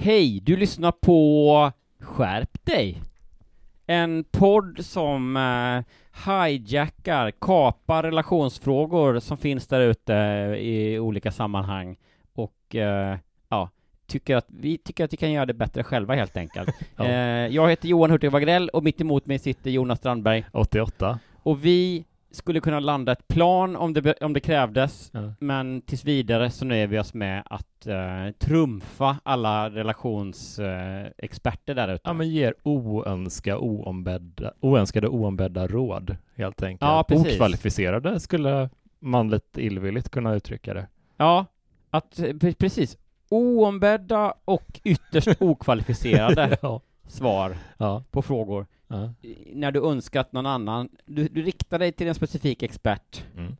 Hej, du lyssnar på Skärp dig! En podd som eh, hijackar, kapar relationsfrågor som finns där ute i olika sammanhang och eh, ja, tycker att vi tycker att vi kan göra det bättre själva helt enkelt. Ja. eh, jag heter Johan Hurtig Wagrell och mitt emot mig sitter Jonas Strandberg 88. och vi skulle kunna landa ett plan om det, om det krävdes, Ja. men tills vidare så nöjer vi oss med att eh, trumfa alla relationsexperter eh, experter där ute. Ja, men ger oönska, oombedda, oönskade oombedda råd, helt enkelt. Ja, precis. Okvalificerade skulle man lite illvilligt kunna uttrycka det. Ja, att, eh, pre- precis. Oombedda och ytterst okvalificerade ja. Svar Ja. på frågor. Ja. När du önskar att någon annan, du, du riktar dig till en specifik expert Mm.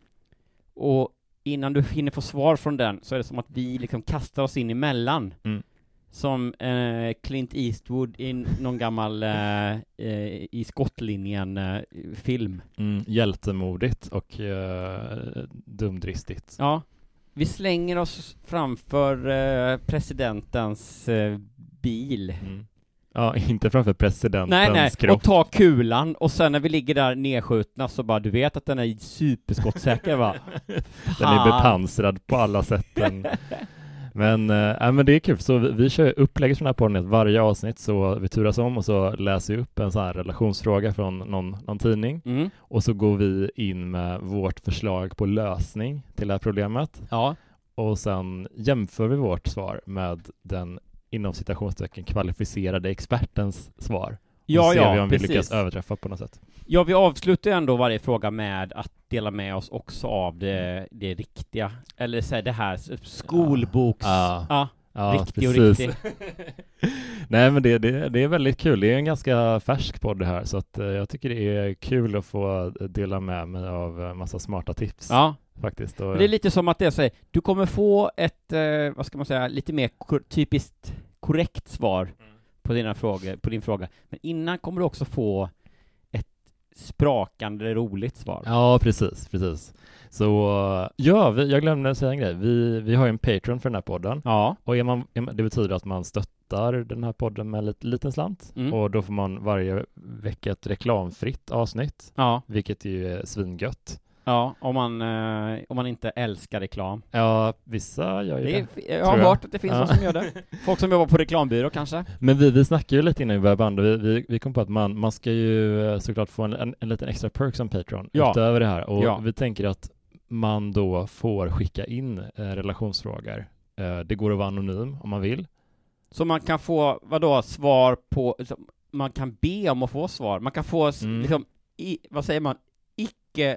och innan du hinner få svar från den så är det som att vi liksom kastar oss in emellan. Mm. Som eh, Clint Eastwood i någon gammal eh, eh, i skottlinjen-film. Mm. Hjältemodigt och eh, dumdristigt. Ja, vi slänger oss framför eh, presidentens eh, bil. Mm. Ja, inte framför presidentens Nej, nej, kropp. och ta kulan och sen när vi ligger där nedskjutna så bara, du vet att den är superskottsäker va? Den är bepansrad på alla sätten. Men, äh, men det är kul, så vi, vi kör upplägget från den här podden att varje avsnitt så vi turas om och så läser vi upp en sån här relationsfråga från någon, någon tidning Mm. och så går vi in med vårt förslag på lösning till det här problemet Ja, och sen jämför vi vårt svar med den inom citationstecken kvalificerade expertens svar. ja, och ser vi ja, om vi precis. lyckas överträffa på något sätt. Ja, vi avslutar ändå varje fråga med att dela med oss också av det, det riktiga, eller så här, det här skolboks... Ja. Ja, Ja, riktig och riktig. Nej men det, det, det är väldigt kul, det är en ganska färsk podd det här så att eh, jag tycker det är kul att få dela med mig av eh, massa smarta tips Ja, faktiskt. Och, det är lite som att det här, du kommer få ett, eh, vad ska man säga, lite mer kor- typiskt korrekt svar Mm. på dina frågor, på din fråga. Men innan kommer du också få ett sprakande roligt svar. Ja, precis, precis. Så ja, vi, jag glömde säga en grej. Vi, vi har ju en Patreon för den här podden Ja, och är man, är man, det betyder att man stöttar den här podden med en lit, liten slant Mm. och då får man varje vecka ett reklamfritt avsnitt, ja, vilket ju är svingött. Ja, om man, eh, om man inte älskar reklam. Ja, vissa gör ju Det det. är, jag har tror jag. hört att det finns Ja. de som gör det. Folk som jobbar på reklambyrå kanske. Men vi, vi snackade ju lite innan vi började banda, vi, vi, vi kom på att man, man ska ju eh, såklart få en, en, en liten extra perk som Patreon Ja. utöver det här och Ja. vi tänker att man då får skicka in eh, relationsfrågor. Eh, det går att vara anonym om man vill. Så man kan få, vadå, svar på, så man kan be om att få svar. Man kan få, s- Mm. liksom, i, vad säger man, icke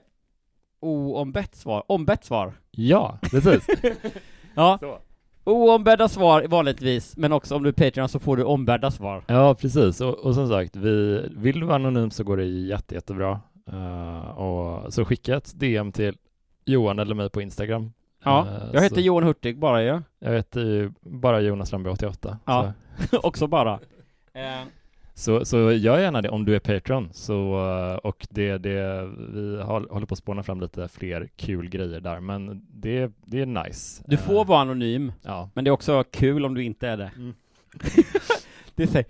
oombett svar, ombett svar. Ja, precis. Ja, Så. oombedda svar vanligtvis, men också om du är Patreon så får du ombedda svar. Ja, precis. Och, och som sagt, vi, vill du vara anonym så går det jätte, jättebra. Eh, och så skicka ett DM till Johan eller mig på Instagram. Ja, Eh, jag heter så, Johan Hurtig bara ju. Jag heter ju bara Jonas Strandberg 88. Ja. Så, Också bara. Eh, så, så gör gärna det om du är Patreon. Så, eh, och det, det, vi håll- håller på att spåna fram lite fler kul grejer där, men det, det är nice. du Eh, får vara anonym, Ja. men det är också kul om du inte är det. Mm. det, är så,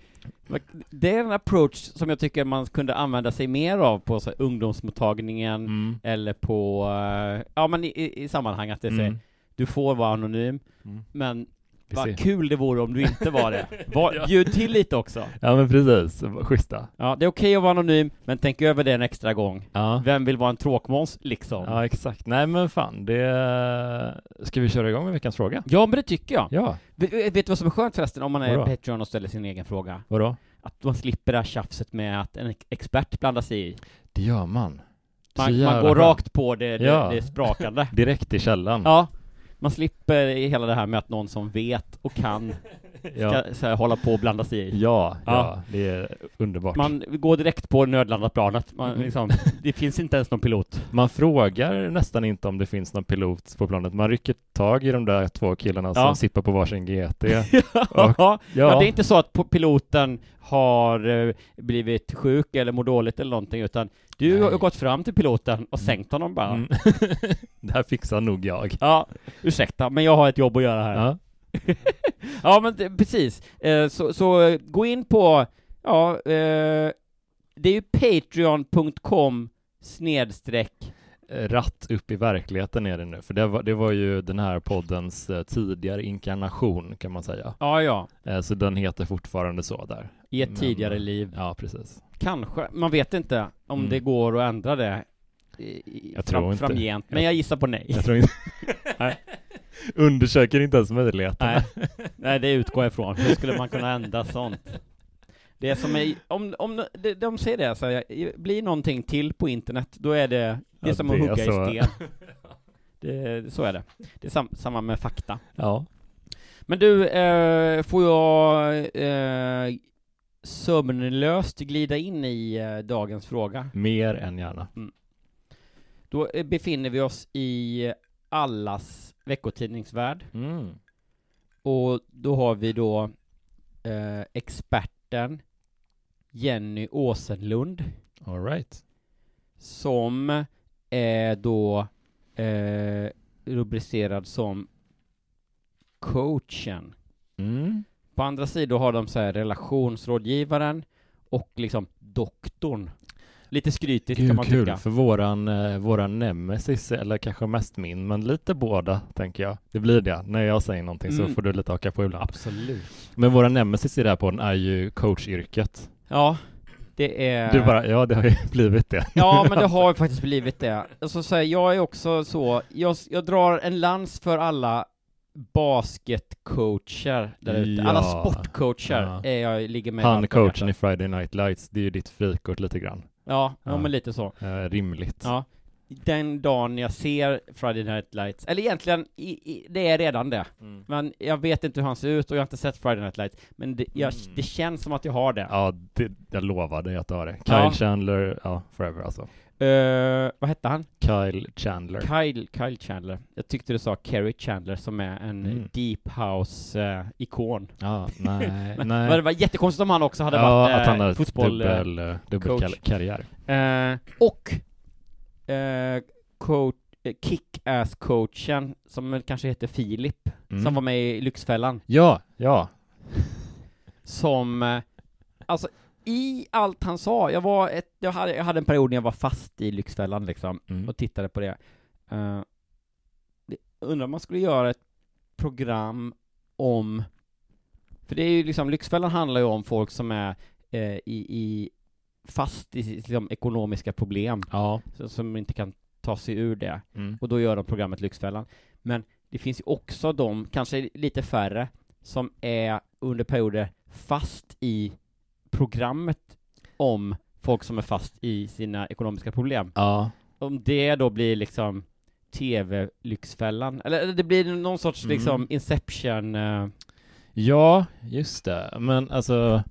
det är en approach som jag tycker man kunde använda sig mer av på så här, ungdomsmottagningen, Mm. eller på, eh, ja men i, i, i sammanhang att det säger, Mm. du får vara anonym, Mm. men vad kul det vore om du inte var det. Var, Ja. Bjud till lite också. Ja men precis, schyssta. Ja, det är okej att vara anonym, men tänk över det en extra gång. Ja. Vem vill vara en tråkmåns, liksom? ja, exakt. Nej men fan, det... Ska vi köra igång med veckans fråga? Ja, men det tycker jag. Ja, Vet, vet du vad som är skönt förresten, om man är Vadå? Patreon och ställer sin egen fråga? vadå? Att man slipper det här tjafset med att en ex- expert blandar sig i. Det gör man. Man, man går skönt. rakt på det, det, Ja. det sprakande. Direkt i källan. Ja, man slipper hela det här med att någon som vet och kan ja. så här, hålla på och blanda sig i. Ja, ja, Ja. det är underbart. Man går direkt på nödlandat planet. Man, Mm. liksom, det finns inte ens någon pilot. Man frågar nästan inte om det finns någon pilot på planet. Man rycker tag i de där två killarna som sippar på varsin GT. ja. ja. Ja, det är inte så att piloten har eh, blivit sjuk eller mår dåligt eller någonting, utan du Nej. har gått fram till piloten och sänkt honom bara. Mm. det här fixar nog jag. Ja, ursäkta, men jag har ett jobb att göra här. Ja, Ja. men det, precis. Eh, så, så eh, gå in på, ja, eh, det är ju patreon.com snedstreck Ratt upp i verkligheten är det nu, för det var, det var ju den här poddens eh, tidigare inkarnation kan man säga. Ja, ja, Eh, Så den heter fortfarande så där. i ett Men, tidigare liv. Ja, precis. Kanske, man vet inte om Mm. det går att ändra det i, i, Jag tror inte. framgent, men jag gissar på nej. Jag tror inte... Nej. Undersöker inte ens möjligheterna. Nej, nej, det utgår jag ifrån. Hur skulle man kunna ändra sånt? Det som är, om, om de, de säger det så här, blir någonting till på internet, då är det, det är Ja, som det att hugga så. i sten. Det, så är det. Det är sam, samma med fakta. Ja. Men du, eh, får jag eh, sömnlöst glida in i eh, dagens fråga? Mer än gärna. Då eh, befinner vi oss i allas veckotidningsvärld. Mm. Och då har vi då eh, experten Jenny Åsenlund All right. som är då eh, rubricerad som coachen. Mm. På andra sidor har de så här relationsrådgivaren och liksom doktorn. Lite skrytigt kan Gud, man kul, tycka. för våran, eh, våran nemesis, eller kanske mest min, men lite båda, tänker jag. Det blir det. När jag säger någonting så Mm. får du lite haka på ibland. Absolut. Men våran nemesis i den här podden är ju coachyrket. Ja, det är... Du bara, ja det har ju blivit det. Ja, men det har ju faktiskt blivit det. Alltså, så här, jag är också så, jag, jag drar en lans för alla basketcoacher där ute. Ja. Alla sportcoacher Ja. är jag ligger med Han coachen i. Friday Night Lights, det är ju ditt frikort lite grann. Ja, ja, Ja. men lite så. Eh, rimligt. Ja. Den dagen jag ser Friday Night Lights, eller egentligen, i, i, det är redan det. Mm. Men jag vet inte hur han ser ut och jag har inte sett Friday Night Lights, men det, jag, Mm. det känns som att jag har det. Ja, det, jag lovar dig att du har det. Kyle Ja. Chandler, ja, forever alltså. Eh, vad hette han? Kyle Chandler. Kyle, Kyle Chandler. Jag tyckte du sa Kerry Chandler som är en Mm. deep house-ikon. Ja, nej, nej. Det var jättekonstigt om han också hade ja, varit att han har fotboll... eh, dubbel, eh, dubbel coach. kar- karriär. Eh, och coach, kick-ass-coachen, som kanske heter Filip, Mm. som var med i Lyxfällan, Ja, ja. som, alltså i allt han sa, jag var ett, jag hade, jag hade en period när jag var fast i Lyxfällan liksom, Mm. och tittade på det. Uh, det undrar om man skulle göra ett program om, för det är ju liksom, Lyxfällan handlar ju om folk som är eh, i, i fast i liksom, ekonomiska problem, Ja. så, som inte kan ta sig ur det. Mm. Och då gör de programmet Lyxfällan. Men det finns ju också de, kanske lite färre, som är under perioder fast i programmet om folk som är fast i sina ekonomiska problem. Ja. Om det då blir liksom TV-Lyxfällan, eller eller det blir någon sorts Mm. liksom Inception, eh, Ja, just det. Men alltså,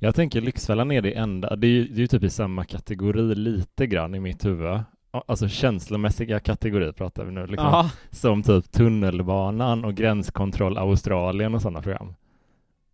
Jag tänker Lyxfällan är det enda, det är ju, det är ju typ i samma kategori lite grann i mitt huvud. Alltså känslomässiga kategorier pratar vi nu liksom. Ja, Som typ tunnelbanan och gränskontroll Australien och sådana program.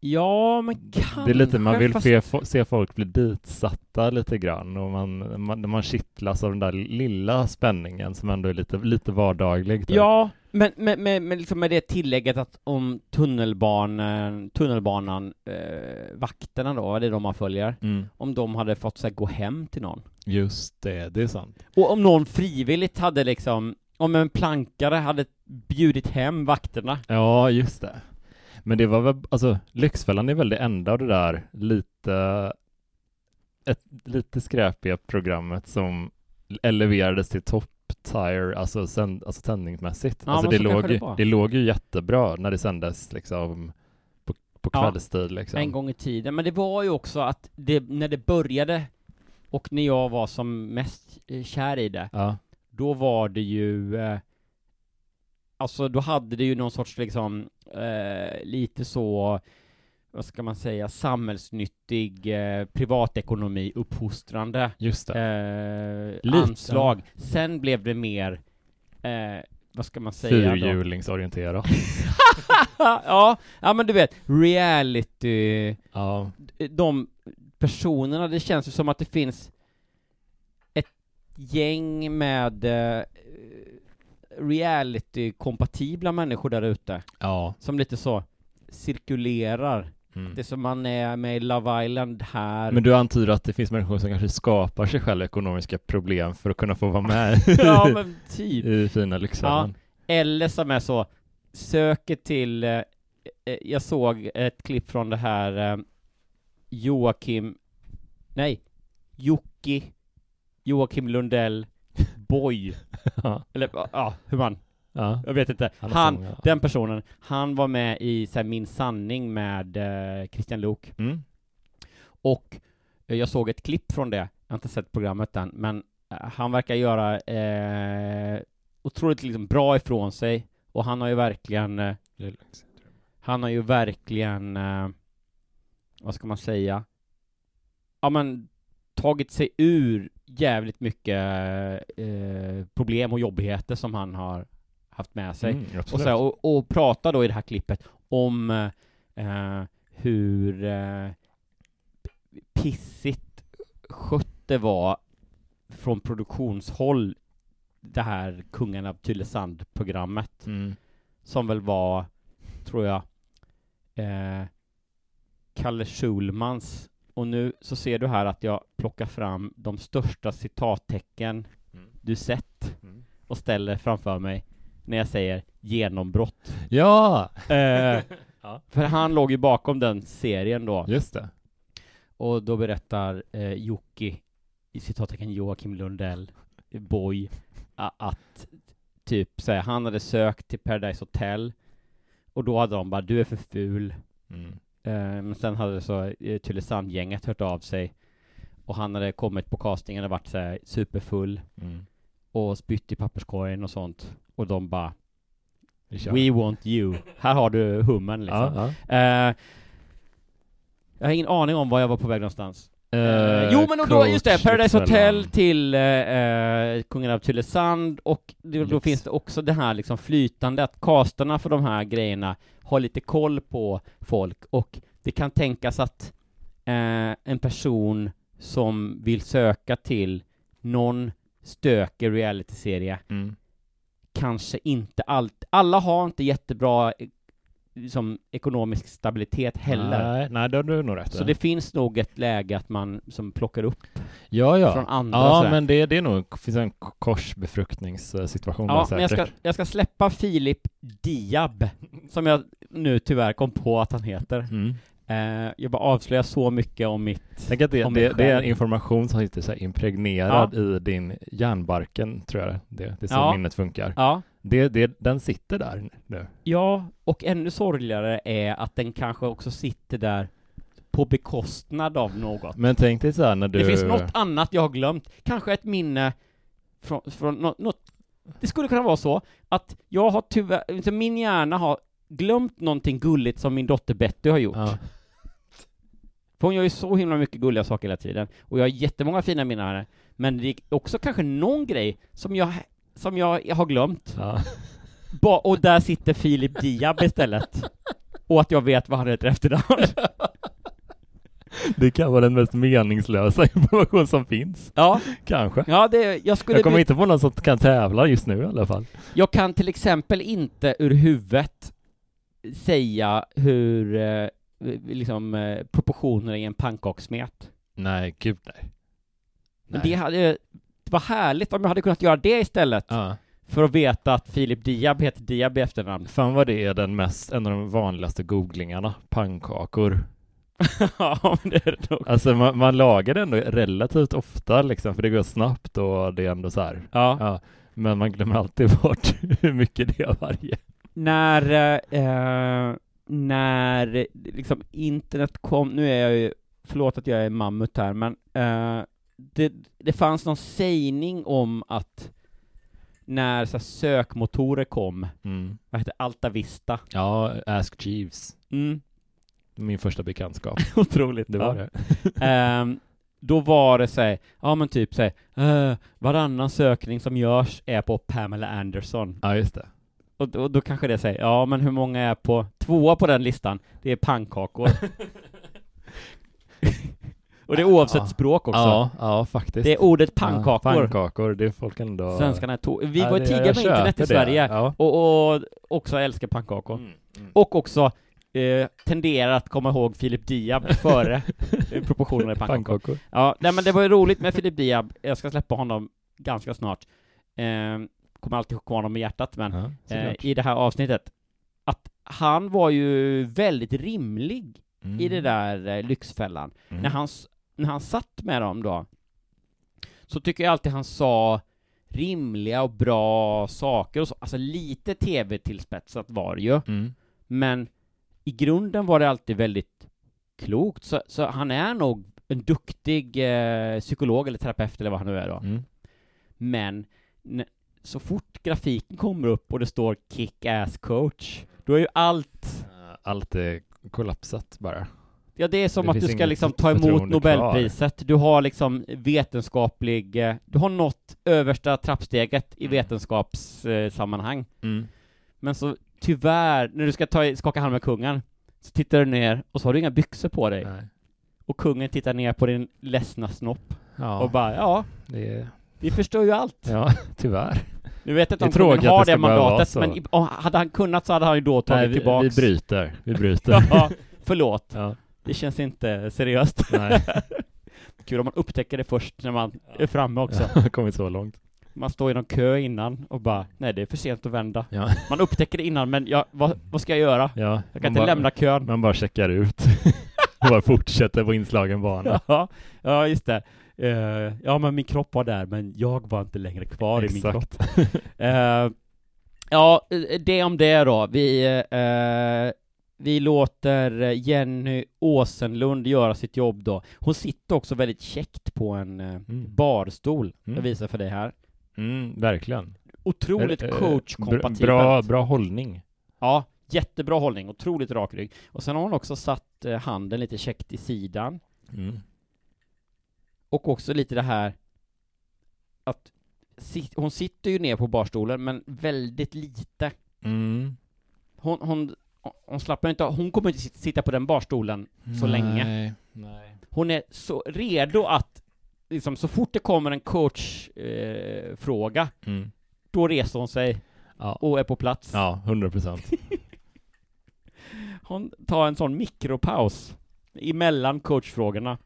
Ja men kanske Det är lite, man vill fast- se, se folk bli ditsatta lite grann och man, man, man kittlas av den där lilla spänningen som ändå är lite, lite vardaglig. typ. Ja, men med, med, med, liksom med det tillägget att om tunnelbanan, tunnelbanan, eh, vakterna då, vad är det de man följer, Mm, om de hade fått så här, gå hem till någon. just det, det är sant. Och om någon frivilligt hade liksom, om en plankare hade bjudit hem vakterna. Ja, just det. Men det var väl, alltså Lyxfällan är väl det enda av det där lite, ett lite skräpiga programmet som eleverades till top tire, alltså, sänd, alltså sändningsmässigt. Ja, alltså det låg, det det låg ju jättebra när det sändes liksom på, på Ja, kvällstid liksom. En gång i tiden, men det var ju också att det, när det började och när jag var som mest eh, kär i det, Ja, då var det ju eh, Alltså då hade det ju någon sorts liksom eh, lite så vad ska man säga, samhällsnyttig eh, privatekonomi, uppfostrande just det. eh, anslag. Sen blev det mer, eh, vad ska man säga? Fyrhjulingsorienterat. ja, ja men du vet, reality, ja, de personerna, det känns ju som att det finns ett gäng med eh, reality-kompatibla människor där ute, ja. som lite så cirkulerar. Mm. Det är som man är med i Love Island här. Men du antyder att det finns människor som kanske skapar sig själva ekonomiska problem för att kunna få vara med ja men typ. i fina Lyxfällan. Eller som är så, söker till, eh, eh, jag såg ett klipp från det här eh, Joakim, nej, Jocke, Joakim Lundell, Boy, Ja, eller ja, hur man, ja. jag vet inte. Han Han, den personen, han var med i så här, Min sanning med eh, Christian Lok Mm. och eh, jag såg ett klipp från det, jag har inte sett programmet än, men eh, han verkar göra eh, otroligt liksom bra ifrån sig. Och han har ju verkligen eh, Han har ju verkligen, eh, vad ska man säga, ja men tagit sig ur jävligt mycket eh, problem och jobbigheter som han har haft med sig. Mm, och, så här, och, och prata då i det här klippet om eh, hur eh, pissigt skött det var från produktionshåll det här Kungen av Tylösand-programmet Mm. som väl var, tror jag, eh, Kalle Schulmans. Och nu så ser du här att jag plockar fram de största citattecken Mm. du sett Mm. och ställer framför mig när jag säger genombrott. Ja, Eh, Ja. För han låg ju bakom den serien då. just det. Och då berättar eh, Jocke, i citattecken Joakim Lundell, boy, att typ så här, han hade sökt till Paradise Hotel och då hade de bara du är för ful. Mm. Eh, men sen hade så eh, Tylösand-gänget hört av sig och han hade kommit på castingen och varit så här superfull Mm. och spytt i papperskorgen och sånt och de bara. We want you. Här har du hummen liksom. ja, ja. Eh, jag har ingen aning om var jag var på väg någonstans. Eh, jo men och då, just det, Paradise. Hotel till eh, Kungen av Tylösand och det, då Lyx. finns det också det här liksom flytande att castarna för de här grejerna har lite koll på folk och det kan tänkas att eh, en person som vill söka till någon stökig realityserie Mm. kanske inte allt, alla har inte jättebra liksom, ekonomisk stabilitet heller. Nej, nej, det har du nog rätt. Så det finns nog ett läge att man som plockar upp ja, ja. från andra Ja, men det, det är nog, finns en korsbefruktningssituation Ja, men jag ska, jag ska släppa Filip Diab, som jag nu tyvärr kom på att han heter. Mm. Eh, jag bara avslöjar så mycket om mitt... Tänk att det, det, det är information som sitter så impregnerad i din hjärnbarken, tror jag det, det är så Ja. minnet funkar. Ja, Det, det, den sitter där nu. ja, och ännu sorgligare är att den kanske också sitter där på bekostnad av något. Men tänk dig så här när du... Det finns något annat jag har glömt. Kanske ett minne från, från nå- något... Det skulle kunna vara så att jag har tyvärr, alltså min hjärna har glömt någonting gulligt som min dotter Betty har gjort. Ja. För hon gör ju så himla mycket gulliga saker hela tiden, och jag har jättemånga fina minnen av henne. Men det är också kanske någon grej som jag, som jag har glömt. Ja. Ba, och där sitter Filip Diab istället. Och att jag vet vad han heter efternamn. Det kan vara den mest meningslösa information som finns. Ja, Kanske. ja det, jag skulle Jag kommer inte på någon som kan tävla just nu i alla fall. Jag kan till exempel inte ur huvudet säga hur, eh, liksom, eh, proportionerna i en pannkakssmet. Nej, gud nej. Men det hade, var härligt om jag hade kunnat göra det istället. Ja. För att veta att Filip Diab heter Diab i efternamn. Fan vad det är den mest, en av de vanligaste googlingarna, pannkakor. ja, men det är det nog. Alltså man, man lagar det ändå relativt ofta liksom, för det går snabbt och det är ändå så här. Ja. Ja. Men man glömmer alltid bort hur mycket det är varje. När, eh, när liksom internet kom, nu är jag ju, förlåt att jag är mammut här, men eh, det, det fanns någon sägning om att när så här, sökmotorer kom, Mm. vad heter det, Alta Vista? Ja, Ask Jeeves. Mm, Min första bekantskap. otroligt. Det var ja. det. Ehm, då var det såhär, ja men typ såhär, uh, varannan sökning som görs är på Pamela Anderson. Ja, just det. Och då, då kanske det säger, ja men hur många är på, tvåa på den listan, det är pannkakor. Och det är oavsett Ja. språk också. Ja, ja faktiskt. Det är ordet Ja, pannkakor. pannkakor, det är folk ändå... Svenskarna är to- Vi Ja, var tidiga med internet i. Sverige, Ja. och, och också älskar pannkakor. Mm, mm. Och också eh, tenderar att komma ihåg Filip Diab före proportionerna i pannkakor. Pannkakor. Ja, nej men det var ju roligt med Filip Diab, jag ska släppa honom ganska snart. Eh, kommer alltid kvar honom i hjärtat, men Ja, eh, i det här avsnittet, att han var ju väldigt rimlig Mm. i det där eh, Lyxfällan. Mm. När, han, när han satt med dem då, så tycker jag alltid han sa rimliga och bra saker och så, alltså lite tv-tillspetsat var det ju, Mm. men i grunden var det alltid väldigt klokt, så, så han är nog en duktig eh, psykolog eller terapeut eller vad han nu är då. Mm. Men så fort grafiken kommer upp och det står kick-ass coach, då är ju allt Eh, Allt är kollapsat bara. Ja, det är som Det att du ska liksom ta emot. Nobelpriset. Du har liksom vetenskaplig, eh, du har nått översta trappsteget i Mm. vetenskapssammanhang. Mm. Men så tyvärr, när du ska ta, skaka hand med kungen, så tittar du ner och så har du inga byxor på dig. Nej. Och kungen tittar ner på din ledsna snopp Ja, och bara, ja, det vi förstår ju allt. Ja, tyvärr. Nu vet jag inte om kungen har att det det mandatet, men hade han kunnat så hade han ju då Nej, tagit vi, vi tillbaks. bryter. Vi bryter. Ja, förlåt. ja. Det känns inte seriöst. Nej. Kul om man upptäcker det först när man är framme också. Jag kommit så långt. Man står i någon kö innan och bara, nej det är för sent att vända. Ja. Man upptäcker det innan, men ja, vad, vad ska jag göra? Ja, Jag kan inte bara, lämna kön. Man bara checkar ut. och bara fortsätter på inslagen bana. Ja, ja just det. Eh, ja, men min kropp var där, men jag var inte längre kvar i min kropp. Eh, ja, eh, det om det då. Vi, eh, vi låter Jenny Åsenlund göra sitt jobb då. Hon sitter också väldigt käckt på en eh, Mm. barstol. Mm. Jag visar för dig här. Mm, verkligen. Otroligt Eh, eh, coach-kompatibelt. bra, bra, hållning. Ja, jättebra hållning, otroligt rak rygg. Och sen har hon också satt eh, handen lite käckt i sidan. Mm. Och också lite det här att hon sitter ju ner på barstolen, men väldigt lite. Mm. Hon, hon, hon slappnar inte hon kommer inte sit- sitta på den barstolen så länge. Nej, nej. Hon är så redo att, liksom, så fort det kommer en coachfråga, eh, fråga, Mm. då reser hon sig Ja. och är på plats. ja, hundra procent. Hon tar en sån mikropaus emellan coachfrågorna.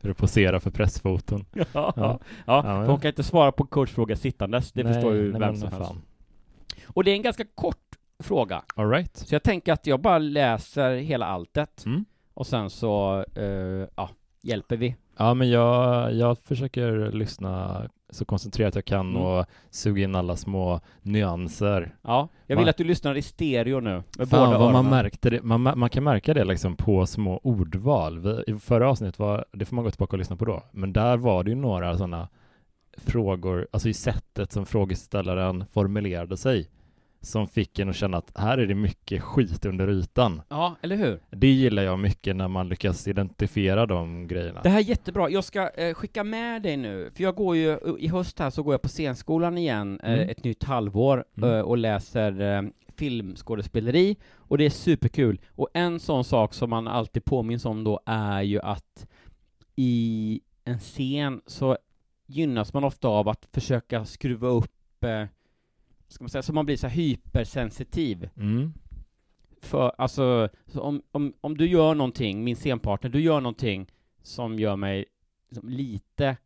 För att posera för pressfoton. Ja, ja. Ja. ja för hon kan inte svara på coachfråga sittandes, det förstår ju nej, vem som helst. Och det är en ganska kort fråga, All right. så jag tänker att jag bara läser hela alltet, Mm. och sen så, eh, ja, hjälper vi. Ja, men jag, jag försöker lyssna så koncentrerat jag kan Mm. och suga in alla små nyanser. Ja, jag vill Va? att du lyssnar i stereo nu, med Fan båda vad man märkte det, man, man kan märka det liksom på små ordval. Vi, I förra avsnittet var, det får man gå tillbaka och lyssna på då, men där var det ju några sådana frågor, alltså i sättet som frågeställaren formulerade sig, som fick en att känna att här är det mycket skit under ytan. Ja, eller hur? Det gillar jag mycket när man lyckas identifiera de grejerna. Det här är jättebra. Jag ska eh, skicka med dig nu, för jag går ju, i höst här så går jag på scenskolan igen, eh, Mm. ett nytt halvår, Mm. eh, och läser eh, filmskådespeleri, och det är superkul. Och en sån sak som man alltid påminns om då är ju att i en scen så gynnas man ofta av att försöka skruva upp, eh, ska man säga, så man blir så här hypersensitiv. Mm. För, alltså, så om, om, om du gör någonting, min scenpartner, du gör någonting som gör mig liksom, lite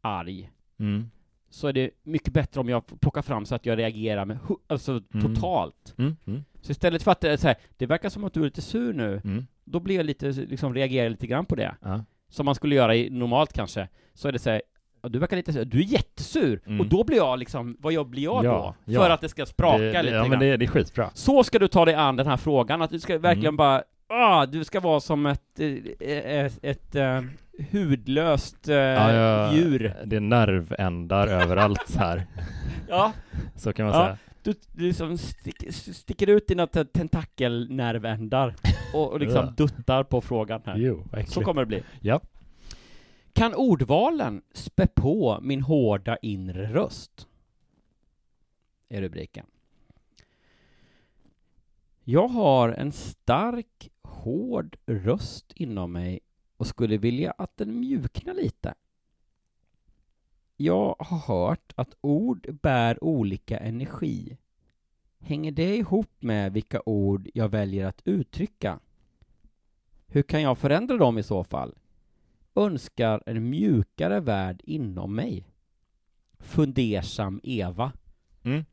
arg, Mm. så är det mycket bättre om jag plockar fram så att jag reagerar med, alltså Mm. totalt. Mm. Mm. Så istället för att det är så här, det verkar som att du är lite sur nu, Mm. då blir jag lite, liksom reagerar lite grann på det. Ja. Som man skulle göra i, normalt kanske, så är det så här, "Ja, du verkar lite sur, du är jättesur, Mm. och då blir jag liksom, vad jag blir jag Ja, då? ja. För att det ska spraka det, lite Ja, grann. men det, det är skitbra. Så ska du ta dig an den här frågan, att du ska verkligen Mm. bara, ah, du ska vara som ett, eh, ett, ett eh, hudlöst eh, Ja, ja, djur. Det är nervändar överallt här. Ja, Så kan man Ja. säga. du, du liksom stick, sticker ut dina te- tentakelnervändar och, och liksom duttar på frågan här. Jo, vad Så kommer det bli. Ja. Kan ordvalen spä på min hårda inre röst? Är rubriken. Jag har en stark, hård röst inom mig och skulle vilja att den mjuknar lite. Jag har hört att ord bär olika energi. Hänger det ihop med vilka ord jag väljer att uttrycka? Hur kan jag förändra dem i så fall? Önskar en mjukare värld inom mig. Fundersam Eva. Mm.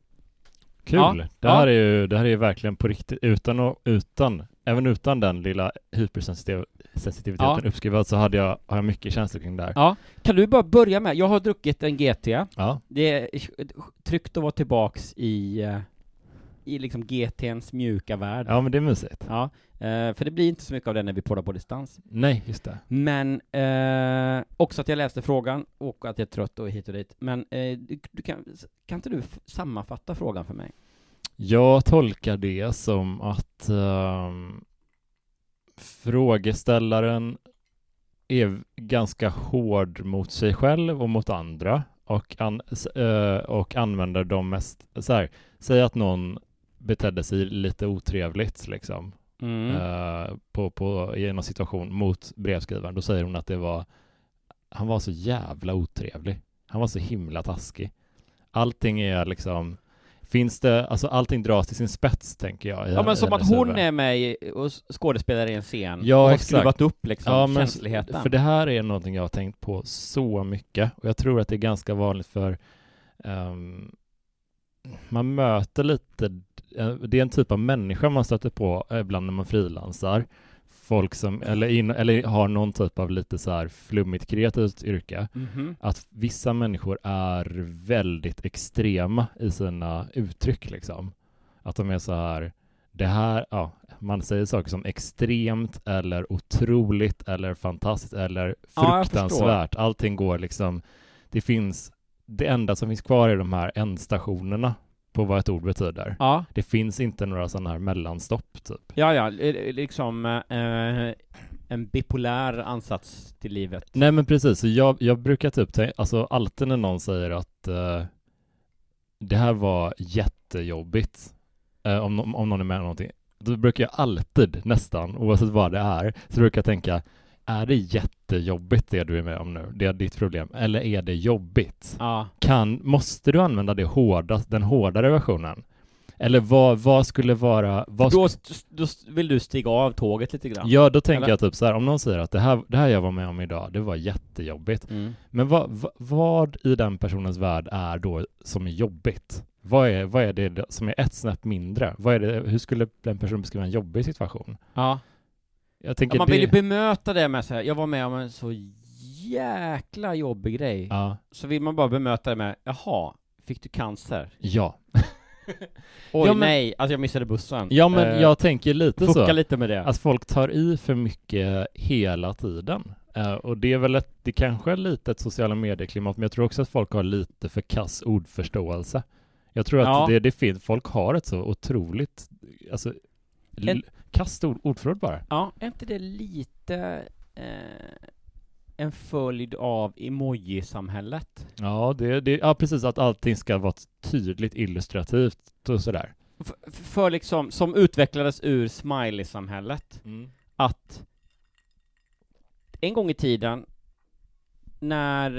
Kul! Ja, Det, ja. här är ju, det här är ju verkligen på riktigt, utan och utan, även utan den lilla hypersensitiviteten Ja. uppskruvad så hade jag, har jag mycket känslor kring det här. Ja, kan du bara börja med, jag har druckit en GT. Ja. Det är tryggt att vara tillbaks i, eh, i liksom GTns mjuka värld. ja, men det är mysigt. Ja, eh, för det blir inte så mycket av det när vi poddar på distans. Nej, just det. Men eh, också att jag läste frågan och att jag är trött och hit och dit. Men eh, du, kan, kan inte du sammanfatta frågan för mig? Jag tolkar det som att ehm, frågeställaren är ganska hård mot sig själv och mot andra och, an, eh, och använder de mest, så här, säg att någon betedde sig lite otrevligt liksom Mm. eh, på, på, i en situation mot brevskrivaren, då säger hon att det var han var så jävla otrevlig. Han var så himla taskig. Allting är liksom Finns det, alltså allting dras till sin spets tänker jag. i- Ja men i som att hon huvud. är med och skådespelar i en scen Ja, och har exakt. skruvat upp liksom Ja, men känsligheten. För det här är någonting jag har tänkt på så mycket och jag tror att det är ganska vanligt för ehm, man möter lite, det är en typ av människa man stöter på eh, ibland när man frilansar. Folk som, eller, in, eller har någon typ av lite så här flummigt kreativt yrke. Mhm. Att vissa människor är väldigt extrema i sina uttryck liksom. Att de är så här, det här, ja, man säger saker som extremt eller otroligt eller fantastiskt eller Ja, fruktansvärt. Allting går liksom, det finns, det enda som finns kvar är de här ändstationerna på vad ett ord betyder. Ja, Det finns inte några sådana här mellanstopp typ. ja, ja, liksom eh, en bipolär ansats till livet. Nej men precis, så jag, jag brukar typ tänka, alltså alltid när någon säger att eh, det här var jättejobbigt, eh, om, om någon är med om någonting, då brukar jag alltid, nästan, oavsett vad det är, så brukar jag tänka, är det jättejobbigt det du är med om nu? Det är ditt problem. Eller är det jobbigt? Ja, Kan, måste du använda det hårda, den hårdare versionen? Eller vad, vad skulle vara... Vad då, då vill du stiga av tåget lite grann. Ja, då tänker Eller? jag typ så här, om någon säger att det här, det här jag var med om idag, det var jättejobbigt. Mm. Men vad, vad, vad i den personens värld är då som är jobbigt? Vad är, vad är det som är ett snäpp mindre? Vad är det, hur skulle den personen beskriva en jobbig situation? Ja. Jag tänker ja man vill ju bemöta det med så här, jag var med om en så jäkla jobbig grej. ja, Så vill man bara bemöta det med, jaha, fick du cancer? ja. Oj Ja, men- nej, alltså jag missade bussen. ja, men Eh, jag tänker lite Fucka så. lite med det. Att folk tar i för mycket hela tiden. Eh, och det är väl ett, det kanske är lite ett sociala medieklimat, men jag tror också att folk har lite för kass ordförståelse. Jag tror att Ja. det, det finns, folk har ett så otroligt, alltså, En- kast ord, ordförråd bara. Ja, är inte det lite eh, en följd av emoji-samhället? Ja, det, det, ja, precis, att allting ska vara tydligt illustrativt och sådär. F- för liksom, som utvecklades ur smiley-samhället, att en gång i tiden när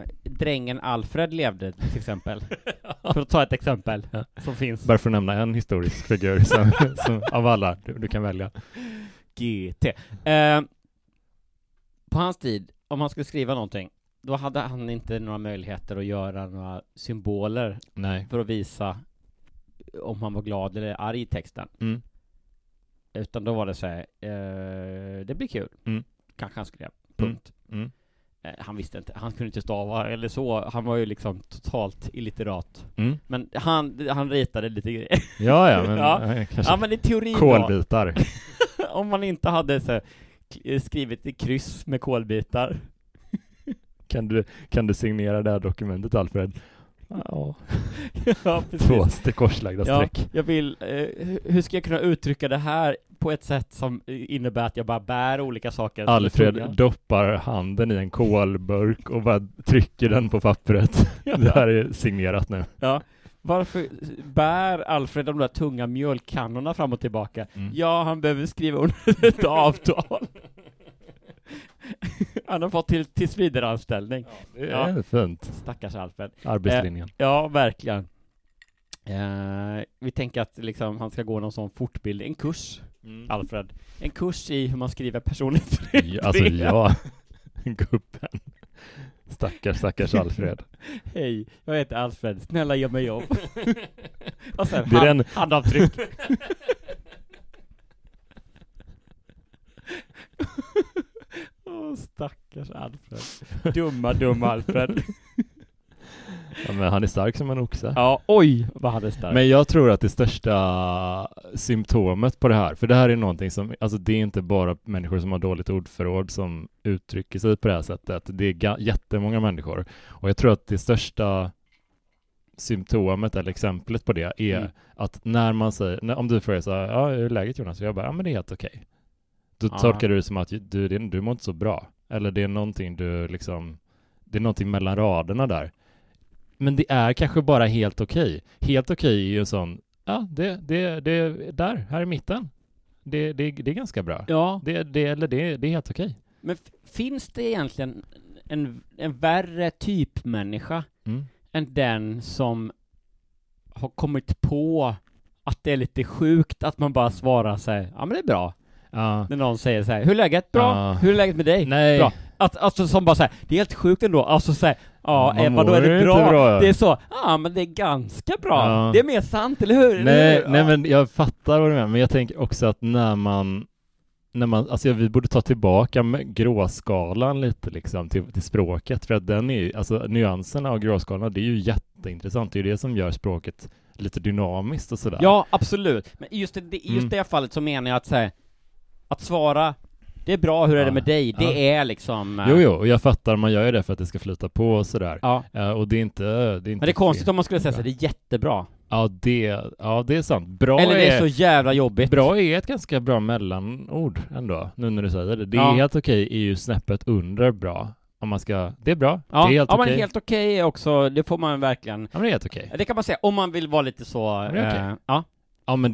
eh, drängen Alfred levde till exempel, för att ta ett exempel Ja. som finns, Bara för att nämna en historisk figur som, som, av alla du, du kan välja. GT. Eh, på hans tid, om han skulle skriva någonting, då hade han inte några möjligheter att göra några symboler Nej. för att visa om han var glad eller arg i texten. Mm. Utan då var det så här, eh, det blir kul. Mm. Kanske han skrev. Mm. Punkt. Mm. Eh, han visste inte, han kunde inte stava eller så. Han var ju liksom totalt illiterat. Mm. Men han, han ritade lite grejer. Ja, ja, men Ja. eh, kanske ja men i teorin kolbitar. om man inte hade så k- skrivit i kryss med kolbitar. Kan du, kan du signera det här dokumentet, Alfred? Ja, ja, två st- korslagda Ja, streck. jag vill, eh, hu- hur ska jag kunna uttrycka det här på ett sätt som eh, innebär att jag bara bär olika saker? Alfred doppar handen i en kolburk och bara trycker den på pappret. Det här är signerat nu. Ja. Varför bär Alfred de där tunga mjölkkannorna fram och tillbaka? Mm. Ja, han behöver skriva under ett avtal. han har fått till tillsvidareanställning. Det är Ja. fint. Stackars Alfred. Arbetslinjen. Ja, verkligen. Eh, vi tänker att liksom, han ska gå någon sån fortbildning, en kurs, Alfred. En kurs i hur man skriver personligt Ja, alltså ja, gubben. Stackars, stackars Alfred. Hej, jag heter Alfred, snälla ge mig jobb. Och sen hand, den- handavtryck. Åh, stackars Alfred. Dumma, dumma Alfred. Ja, men han är stark som en oxe. Ja, oj, vad han är stark. Men jag tror att det största symptomet på det här, för det här är någonting som, alltså det är inte bara människor som har dåligt ordförråd som uttrycker sig på det här sättet. Det är ga- jättemånga människor. Och jag tror att det största symptomet eller exemplet på det är Mm. att när man säger, när, om du frågar så här, ja hur är läget Jonas? Och jag bara, ja men det är helt okej. Då Ja. tolkar du det som att du, det- du mår inte så bra. Eller det är någonting du liksom, det är någonting mellan raderna där. Men det är kanske bara helt okej. Helt okej är ju en sån, ja det, det, det är där, här i mitten. Det, det, det är ganska bra. Ja, Det, det, eller det, det är helt okej. men finns det egentligen en, en värre typ människa Mm. än den som har kommit på att det är lite sjukt att man bara svarar så här, ja men det är bra. Ja. När någon säger så här, hur är läget? Bra. Ja. Hur är läget med dig? Nej. Bra. Att, alltså som bara så här, det är helt sjukt ändå, alltså så här, ja, Man eh, vadå mår är det bra? bra, ja. Det är så, ja men det är ganska bra. Ja. Det är mer sant, eller hur? Nej, hur? nej Ja. men jag fattar vad du menar, men jag tänker också att när man när man, alltså vi borde ta tillbaka gråskalan lite liksom till, till språket för att den är alltså nyanserna av gråskalan det är ju jätteintressant, det är ju det som gör språket lite dynamiskt och sådär. Ja, absolut. Men i just, det, i just Mm. det fallet så menar jag att säga att svara, det är bra, hur är det Ja. med dig? Det Ja. är liksom... eh, Jo, jo, och jag fattar, man gör ju det för att det ska flyta på och sådär. Ja. Eh, och det är inte, det är inte Men det är konstigt om man skulle säga så här, det är jättebra. Ja, det, ja, det är sant. Bra Eller det är så jävla jobbigt. Bra är ett ganska bra mellanord ändå, nu när du säger det. Det är Ja. helt okej är ju snäppet under bra. Om man ska, det är bra, Ja, det är helt ja okej. men helt okej också, det får man verkligen... Ja men det är helt okej. Det kan man säga, om man vill vara lite så... det är okej. eh, ja. Ja men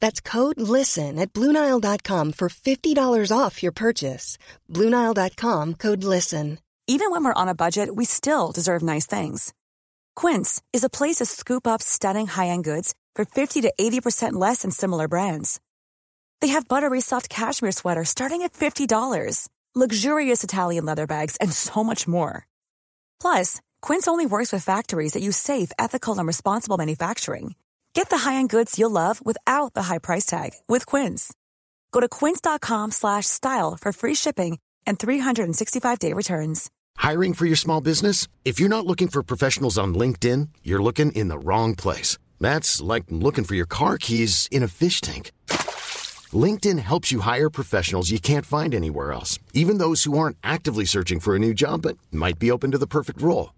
That's code LISTEN at Bluenile.com for $50 off your purchase. Bluenile.com code LISTEN. Even when we're on a budget, we still deserve nice things. Quince is a place to scoop up stunning high end goods for 50 to 80% less than similar brands. They have buttery soft cashmere sweaters starting at $50, luxurious Italian leather bags, and so much more. Plus, Quince only works with factories that use safe, ethical, and responsible manufacturing. Get the high-end goods you'll love without the high price tag with Quince. Go to quince.com slash style for free shipping and 365-day returns. Hiring for your small business? If you're not looking for professionals on LinkedIn, you're looking in the wrong place. That's like looking for your car keys in a fish tank. LinkedIn helps you hire professionals you can't find anywhere else, even those who aren't actively searching for a new job but might be open to the perfect role.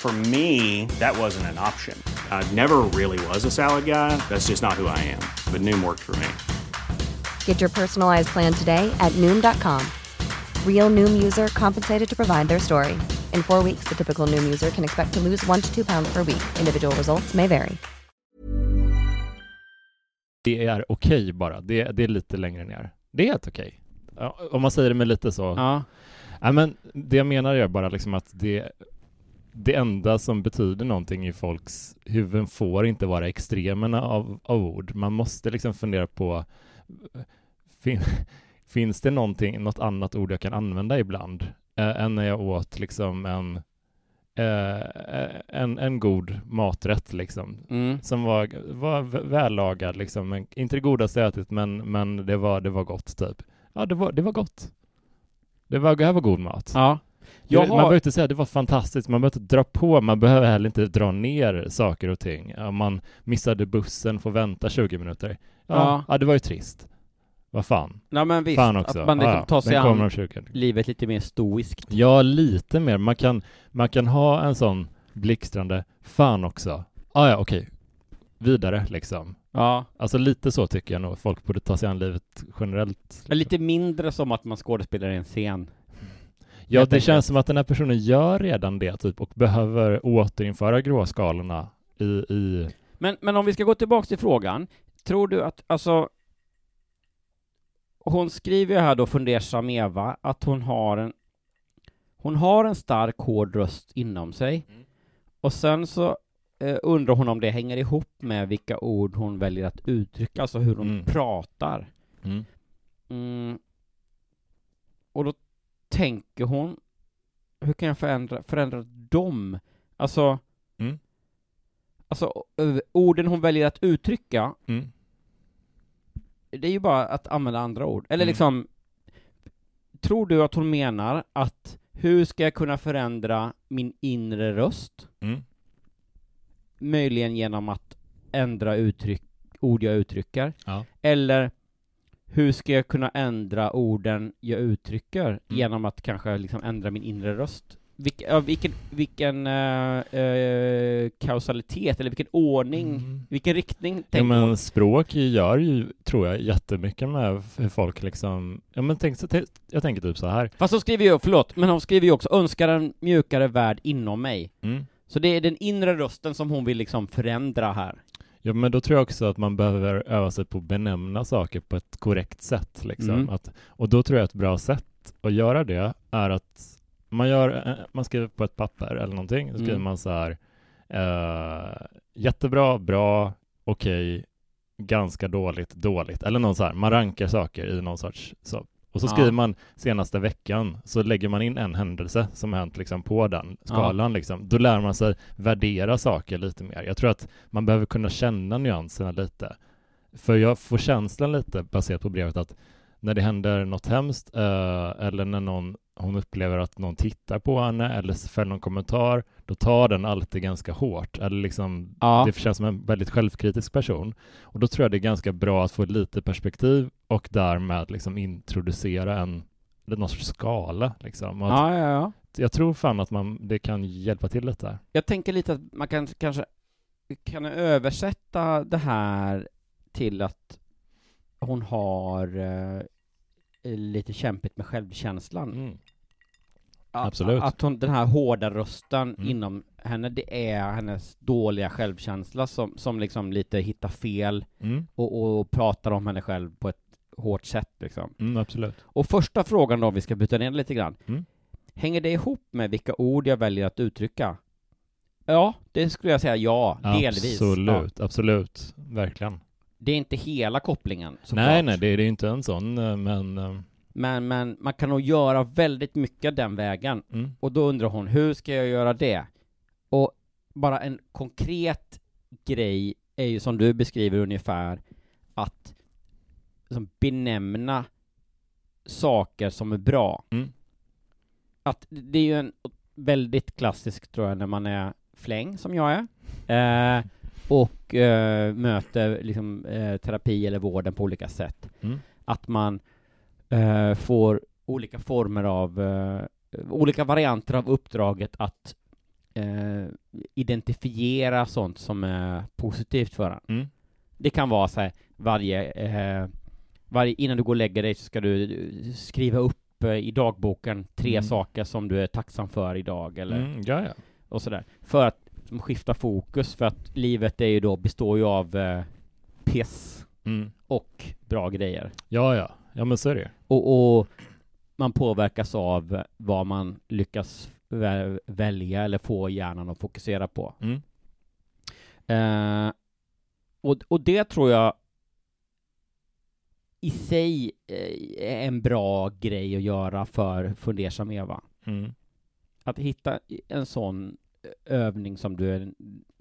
For me, that wasn't an option. I never really was a salad guy. That's just not who I am. But Noom worked for me. Get your personalized plan today at Noom.com. Real Noom user compensated to provide their story. In four weeks, the typical Noom user can expect to lose one to two pounds per week. Individual results may vary. Det är okej bara. Det, det är lite längre ner. Det är helt okej. Ja, om man säger det med lite så. Ja. Ja, men det jag menar är bara liksom att det, det enda som betyder någonting i folks huvuden får inte vara extremerna av, av ord. Man måste liksom fundera på fin, finns det någonting, något annat ord jag kan använda ibland eh, än när jag åt liksom en, eh, en, en god maträtt liksom Mm. som var, var vällagad liksom, men, inte det godaste jag ätit men, men det, var, det var gott typ. Ja, det var, det var gott. Det, var, det här var god mat. Ja. Jag Man behöver inte säga att det var fantastiskt, man behöver inte dra på, man behöver heller inte dra ner saker och ting. Om man missade bussen, får vänta 20 minuter. Ja, Ja. ja. det var ju trist. Vad fan. Ja men visst, fan också. att man liksom Ja, tar sig an om 20. livet lite mer stoiskt. Ja, lite mer. Man kan, man kan ha en sån blixtrande fan också. Ah, ja, okej. Vidare liksom. Ja. Alltså lite så tycker jag nog folk borde ta sig an livet generellt. Men lite mindre som att man skådespelar i en scen. Ja, det känns som att den här personen gör redan det typ och behöver återinföra gråskalorna i, i Men, men om vi ska gå tillbaks till frågan, tror du att, alltså, hon skriver ju här då, fundersam Eva, att hon har en, hon har en stark, hård röst inom sig, Mm. och sen så eh, undrar hon om det hänger ihop med vilka ord hon väljer att uttrycka, alltså hur hon Mm. pratar. mm. Mm. Och då tänker hon, hur kan jag förändra, förändra dem? Alltså, Mm. alltså ö- orden hon väljer att uttrycka, Mm. det är ju bara att använda andra ord. Eller Mm. liksom, tror du att hon menar att hur ska jag kunna förändra min inre röst? Mm. Möjligen genom att ändra uttryck, ord jag uttrycker. Ja. Eller hur ska jag kunna ändra orden jag uttrycker Mm. genom att kanske liksom ändra min inre röst? Vilk, ja, vilken, vilken eh, eh, kausalitet, eller vilken ordning, Mm. vilken riktning Ja, tänker hon? men språk gör ju, tror jag, jättemycket med hur folk liksom, ja men tänk, så- jag tänker typ så här. Fast hon skriver ju, förlåt, men hon skriver ju också önskar en mjukare värld inom mig. Mm. Så det är den inre rösten som hon vill liksom förändra här. Ja, men då tror jag också att man behöver öva sig på att benämna saker på ett korrekt sätt. Liksom. Mm. Att, och då tror jag ett bra sätt att göra det är att man, gör, eh, man skriver på ett papper eller någonting, då skriver Mm. man så här eh, jättebra, bra, okej, ganska dåligt, dåligt, eller någon så här, man rankar saker i någon sorts så. Och så Ja. skriver man senaste veckan, så lägger man in en händelse som hänt liksom på den skalan liksom. Då lär man sig värdera saker lite mer. Jag tror att man behöver kunna känna nyanserna lite. För jag får känslan lite baserat på brevet att när det händer något hemskt eh, eller när någon, hon upplever att någon tittar på henne eller fäller någon kommentar, då tar den alltid ganska hårt. Eller liksom, Ja. Det känns som en väldigt självkritisk person. Och då tror jag det är ganska bra att få lite perspektiv och därmed liksom introducera en någon sorts skala. Liksom. Att Ja, ja, ja. Jag tror fan att man, det kan hjälpa till lite där. Jag tänker lite att man kan kanske kan översätta det här till att hon har eh, lite kämpigt med självkänslan. Mm. Absolut. Att hon, den här hårda rösten Mm. inom henne, det är hennes dåliga självkänsla som, som liksom lite hittar fel Mm. och, och pratar om henne själv på ett hårt sätt liksom. Mm, absolut. Och första frågan då, om vi ska byta ner lite grann. Mm. Hänger det ihop med vilka ord jag väljer att uttrycka? Ja, det skulle jag säga ja, delvis. Ja. Absolut, absolut. Verkligen. Det är inte hela kopplingen såklart. Nej, nej, det är det är inte en sån, eh, men... Men, men man kan nog göra väldigt mycket den vägen. Mm. Och då undrar hon, hur ska jag göra det? Och bara en konkret grej är ju som du beskriver ungefär, att liksom benämna saker som är bra. Mm. Att det är ju en väldigt klassisk, tror jag, när man är fläng, som jag är, eh, och eh, möter liksom eh, terapi eller vården på olika sätt. Mm. Att man eh, får olika former av, eh, olika varianter av uppdraget att eh, identifiera sånt som är positivt för en. Mm. Det kan vara så här, varje, eh, varje, innan du går och lägger dig så ska du skriva upp eh, i dagboken tre Mm. saker som du är tacksam för idag, eller Mm, ja, ja. och sådär. För att som, skifta fokus, för att livet är ju då, består ju av eh, piss Mm. och bra grejer. Ja, ja. Ja, men så är det Och, och man påverkas av vad man lyckas vä- välja eller få hjärnan att fokusera på. mm. Eh, och, och det tror jag i sig eh, är en bra grej att göra för fundersam Eva. Mm. Att hitta en sån övning som du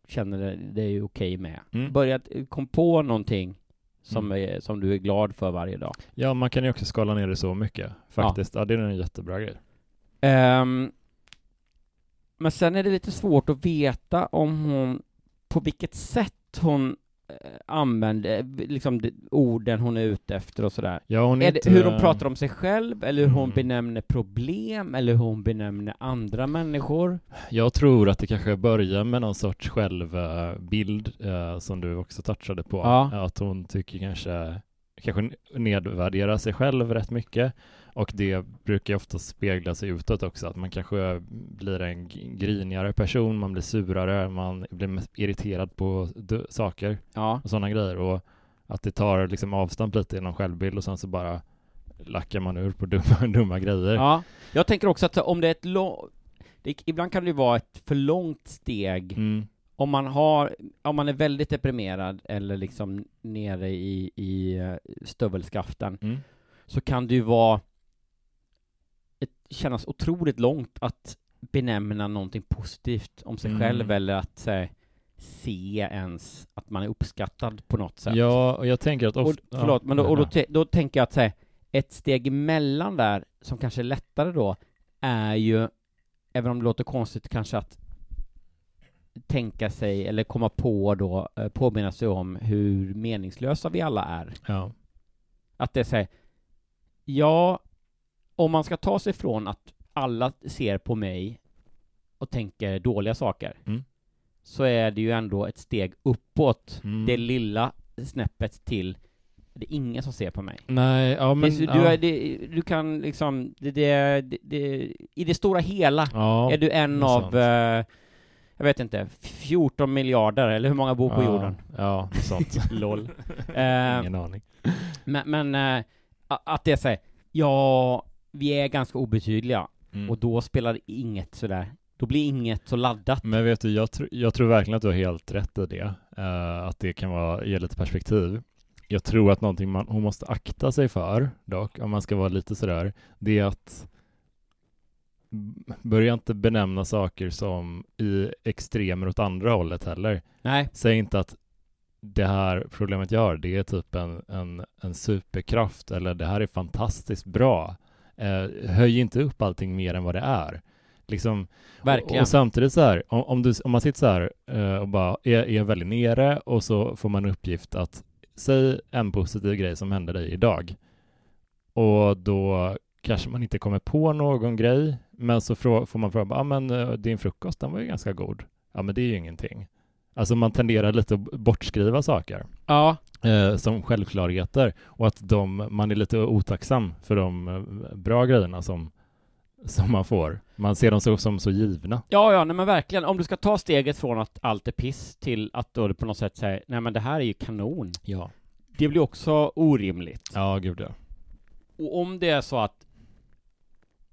känner dig är okej med. Mm. Börja kom på någonting som, Mm. är, som du är glad för varje dag. Ja, man kan ju också skala ner det så mycket, faktiskt. Ja, det är en jättebra grej. Ehm, men sen är det lite svårt att veta om hon, på vilket sätt hon använder eh, liksom de, orden hon är ute efter och sådär. Ja, hon är Är det inte... hur hon pratar om sig själv, eller hur hon Mm. benämner problem, eller hur hon benämner andra människor? Jag tror att det kanske börjar med någon sorts självbild eh, som du också touchade på. Ja. Att hon tycker kanske, kanske nedvärderar sig själv rätt mycket. Och det brukar ju ofta spegla sig utåt också, att man kanske blir en grinigare person, man blir surare, man blir irriterad på saker Ja. och sådana grejer. Och att det tar liksom avstamp lite i någon självbild och sen så bara lackar man ur på dumma, dumma grejer. ja. Jag tänker också att om det är ett långt, ibland kan det ju vara ett för långt steg Mm. om man har, om man är väldigt deprimerad eller liksom nere i, i eh, stövelskaften Mm. så kan det ju vara kännas otroligt långt att benämna någonting positivt om sig Mm. själv eller att eh, se ens att man är uppskattad på något sätt. Ja, och jag tänker att och, ofta... förlåt, men då, och då, ja. te- då tänker jag att här, ett steg emellan där, som kanske är lättare då, är ju, även om det låter konstigt kanske att tänka sig, eller komma på då, eh, påminna sig om hur meningslösa vi alla är. Ja. Att det är så här, ja, om man ska ta sig från att alla ser på mig och tänker dåliga saker, Mm. så är det ju ändå ett steg uppåt, Mm. det lilla snäppet till det är ingen som ser på mig. Nej, ja men... det, ja. du, är, det, du kan liksom, det, det, i det stora hela ja, är du en av, eh, jag vet inte, 14 miljarder, eller hur många bor på ja, jorden? Ja, sånt. LOL. Eh, Ingen aning. men, men eh, a- att det är så här, ja, vi är ganska obetydliga, Mm. och då spelar inget sådär, då blir inget så laddat. Men vet du, jag, tr- jag tror verkligen att du har helt rätt i det. Eh, att det kan vara, ge lite perspektiv. Jag tror att någonting man, hon måste akta sig för, dock, om man ska vara lite sådär, det är att börja inte benämna saker som i extremer åt andra hållet heller. Nej, Säg inte att det här problemet jag har, det är typ en, en, en superkraft eller det här är fantastiskt bra. Eh, höj inte upp allting mer än vad det är. Liksom, och, och samtidigt så här, om, om, du, om man sitter så här eh, och bara är, är väldigt nere och så får man uppgift att säg en positiv grej som hände dig idag. Och då kanske man inte kommer på någon grej, men så får man fråga, ja ah, men eh, din frukost den var ju ganska god. Ja men det är ju ingenting. Alltså man tenderar lite att bortskriva saker ja, eh, som självklarheter och att de, man är lite otacksam för de eh, bra grejerna som, som man får. Man ser dem så, som så givna. ja, ja, nej men verkligen, om du ska ta steget från att allt är piss till att då på något sätt säger, nej men det här är ju kanon. Ja. Det blir också orimligt. Ja, gud ja. Och om det är så att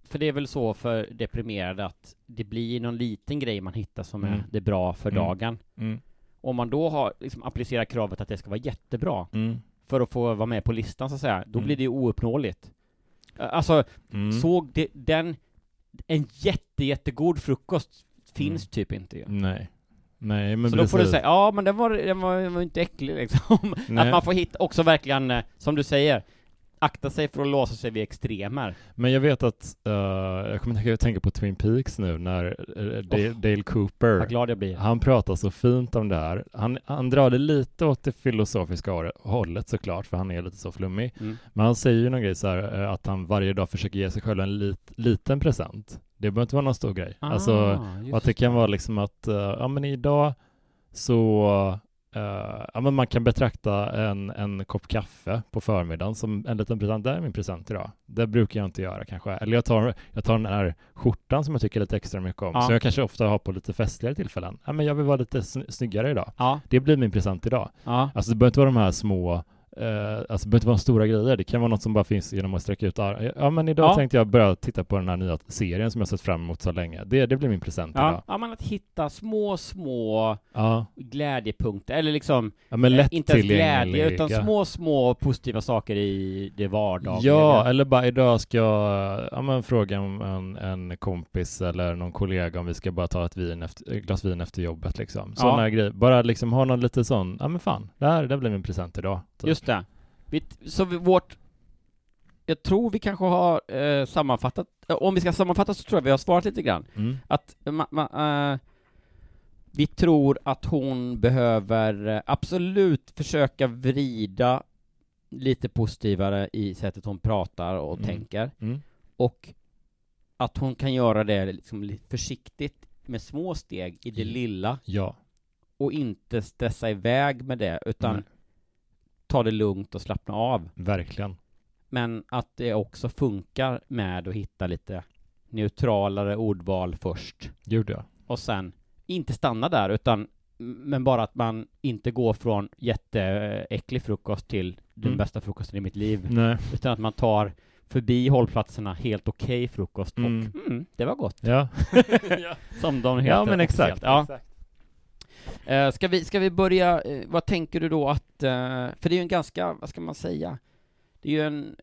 för det är väl så för deprimerade att det blir någon liten grej man hittar som är Mm. det bra för Mm. dagen. Mm. Om man då har liksom applicerat kravet att det ska vara jättebra Mm. för att få vara med på listan så att säga, då Mm. blir det ju ouppnåeligt. Alltså, Mm. såg det, den, en jätte, jättegod frukost finns typ inte ju. Nej. Nej, men så då får du säga, ja men den var, den var, den var inte äcklig liksom. Att man får hitta, också verkligen, eh, som du säger, akta sig för att låsa sig vid extremer. Men jag vet att, eh, jag kommer tänka, tänka på Twin Peaks nu när eh, Dale, Oh. Dale Cooper Vad glad jag blir. Han pratar så fint om det här. Han, han drar det lite åt det filosofiska hållet såklart, för han är lite så flummig. Mm. Men han säger ju någon grej så här, eh, att han varje dag försöker ge sig själv en lit, liten present. Det behöver inte vara någon stor grej. alltså, Ah, och att det kan vara liksom att, ja men idag så, eh, ja men man kan betrakta en, en kopp kaffe på förmiddagen som en liten present. Det är min present idag. Det brukar jag inte göra kanske. Eller jag tar, jag tar den här skjortan som jag tycker lite extra mycket om, Ja. som jag kanske ofta har på lite festligare tillfällen. Ja men jag vill vara lite sny- snyggare idag. Ja, Det blir min present idag. ja. Alltså det behöver inte vara de här små Eh, alltså det behöver inte vara stora grejer, det kan vara något som bara finns genom att sträcka ut arm. Ja men idag Ja. tänkte jag börja titta på den här nya serien som jag sett fram emot så länge. Det, det blir min present Ja, idag. ja, men att hitta små, små Ja, glädjepunkter, eller liksom ja men lätt eh, inte ens glädje, utan små, små positiva saker i det vardagliga. Ja, eller bara idag ska jag ja, men fråga om en, en kompis eller någon kollega om vi ska bara ta ett vin efter, ett glas vin efter jobbet liksom. Sådana Ja. grejer. Bara liksom ha någon lite sån, ja men fan, det här, det blir min present idag. Typ. Just det. Vi, så vi, vårt... Jag tror vi kanske har eh, sammanfattat, eh, om vi ska sammanfatta så tror jag vi har svarat lite grann. Mm. Att ma, ma, eh, vi tror att hon behöver eh, absolut försöka vrida lite positivare i sättet hon pratar och Mm. tänker. Mm. Och att hon kan göra det liksom försiktigt med små steg i det lilla Ja. och inte stressa iväg med det utan. Ta det lugnt och slappna av. Verkligen. Men att det också funkar med att hitta lite neutralare ordval först Gjorde jag. och sen inte stanna där utan men bara att man inte går från jätteäcklig frukost till den Mm. bästa frukosten i mitt liv Nej. utan att man tar förbi hållplatserna helt okej frukost Mm. och mm, det var gott. Ja. Som de heter ja men exakt. Ja. exakt. Eh, ska, vi, ska vi börja, eh, vad tänker du då att, eh, för det är ju en ganska, vad ska man säga, det är ju en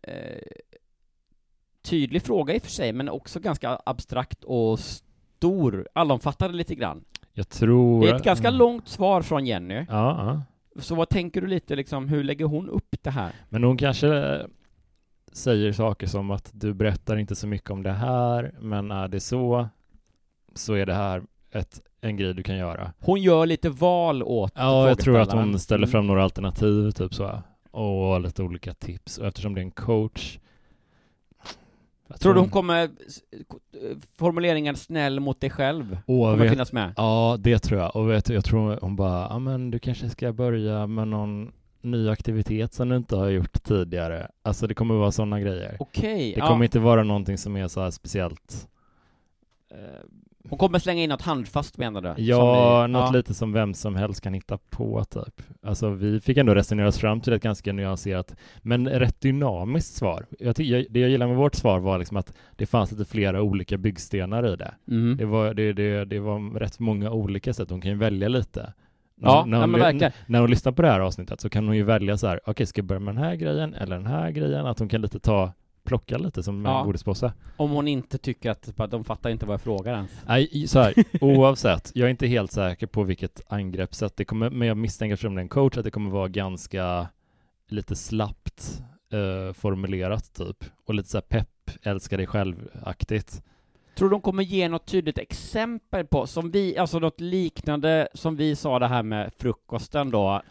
tydlig fråga i och för sig, men också ganska abstrakt och stor, allomfattande lite grann. Jag tror... Det är ett ganska långt svar från Jenny, ja. så vad tänker du lite liksom, hur lägger hon upp det här? Men hon kanske säger saker som att du berättar inte så mycket om det här, men är det så, så är det här ett, en grej du kan göra. Hon gör lite val åt Ja, jag tror att hon ställer Mm. fram några alternativ, typ så. Och lite olika tips. Och eftersom det är en coach... jag Tror du hon kommer, formuleringen snäll mot dig själv, Åh, kommer vet, finnas med? Ja, det tror jag. Och vet, du, jag tror hon bara, ja men du kanske ska börja med någon ny aktivitet som du inte har gjort tidigare. Alltså det kommer vara sådana grejer. Okej, Det ja. kommer inte vara någonting som är så speciellt eh, Hon kommer slänga in något handfast menar du? Ja, ni- något ja. lite som vem som helst kan hitta på typ. Alltså vi fick ändå resonera oss fram till ett ganska nyanserat, men rätt dynamiskt svar. Jag jag, det jag gillar med vårt svar var liksom att det fanns lite flera olika byggstenar i det. Mm. Det var, det, det, det var rätt många olika sätt, hon kan ju välja lite. Ja, när, ja, hon, verkligen. när hon lyssnar på det här avsnittet så kan hon ju välja så här, okej ska jag börja med den här grejen eller den här grejen, att hon kan lite ta, plocka lite som Ja. en godispåse. Om hon inte tycker att, bara, de fattar inte vad jag frågar ens. Nej, så här, oavsett, jag är inte helt säker på vilket angreppssätt det kommer, men jag misstänker är en coach att det kommer vara ganska lite slappt eh, formulerat typ, och lite så här pepp, älska dig själv-aktigt. Tror du de kommer ge något tydligt exempel på, som vi, alltså något liknande som vi sa det här med frukosten då, att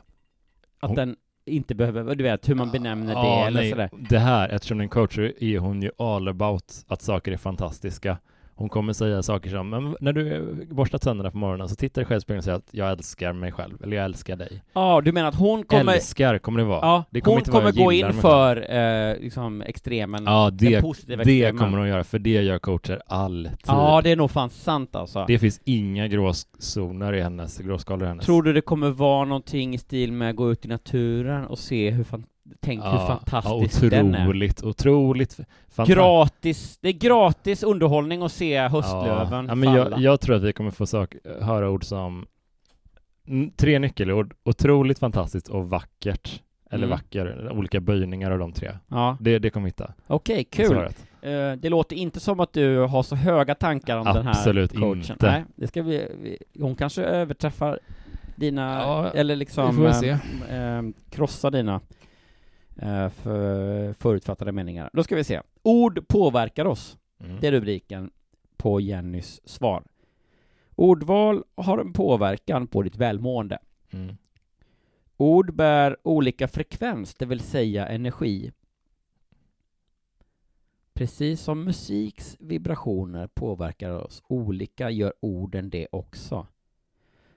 Hon- den inte behöver, du vet hur man benämner det Ja, eller nej, sådär. Det här, eftersom det är en coach, är hon ju all about att saker är fantastiska. Hon kommer säga saker som, men när du borstar tänderna på morgonen så tittar du själv i spegeln och säger att jag älskar mig själv, eller jag älskar dig. Ja, du menar att hon kommer, älskar kommer det vara. ja, det kommer hon kommer gå in för, eh, liksom extremen, Ja, den det, positiva det extremen. kommer hon göra, för det gör coacher alltid. Ja, det är nog fan sant alltså. Det finns inga gråzoner i hennes, gråskalor i hennes. Tror du det kommer vara någonting i stil med att gå ut i naturen och se hur fan, tänk hur ja, fantastisk ja, den är? otroligt, otroligt. Gratis, det är gratis underhållning att se höstlöven ja, men jag, jag tror att vi kommer få sak, höra ord som tre nyckelord, otroligt fantastiskt och vackert. Eller Mm. vacker, olika böjningar av de tre. Ja, Det, det kommer vi hitta. okej, kul. Svaret. Eh, det låter inte som att du har så höga tankar om den här Absolut coachen. inte. Nej, det ska vi, vi, hon kanske överträffar dina, Ja, eller liksom vi får väl eh, se. eh, krossa dina för, förutfattade meningar. Då ska vi se. Ord påverkar oss. Mm. Det är rubriken på Jennys svar. Ordval har en påverkan på ditt välmående. Mm. Ord bär olika frekvens, det vill säga energi. Precis som musiks vibrationer påverkar oss olika gör orden det också.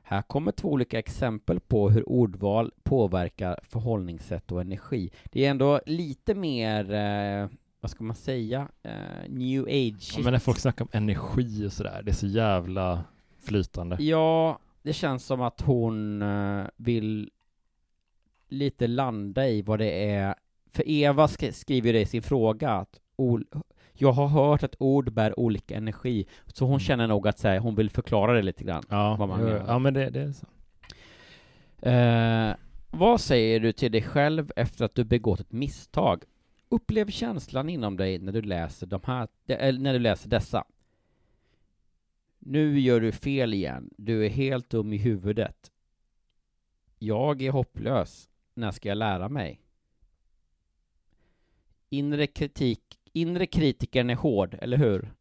Här kommer två olika exempel på hur ordval påverkar förhållningssätt och energi. Det är ändå lite mer, eh, vad ska man säga, eh, new age Ja, men när folk snackar om energi och sådär, det är så jävla flytande. Ja, det känns som att hon eh, vill lite landa i vad det är. För Eva sk- skriver det i sin fråga att ol- jag har hört att ord bär olika energi, så hon känner nog att så här, hon vill förklara det lite grann. Ja, vad man menar. ja men det, det är så. Eh, vad säger du till dig själv efter att du begått ett misstag? Upplev känslan inom dig när du läser de här, eller när du läser dessa. Nu gör du fel igen. Du är helt dum i huvudet. Jag är hopplös. När ska jag lära mig? Inre kritik, inre kritikern är hård, eller hur?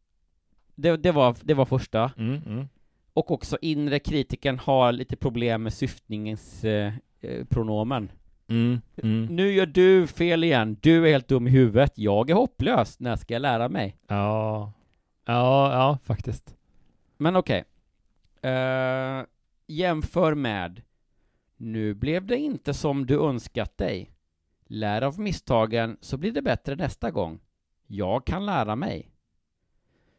Det, det, var, det var första. Mm, mm. Och också inre kritikern har lite problem med syftningens eh, eh, pronomen. Mm, mm. Nu gör du fel igen. Du är helt dum i huvudet. Jag är hopplös. När ska jag lära mig? Ja. ja, ja faktiskt. Men okej. Eh, jämför med Nu blev det inte som du önskat dig. Lär av misstagen så blir det bättre nästa gång. Jag kan lära mig.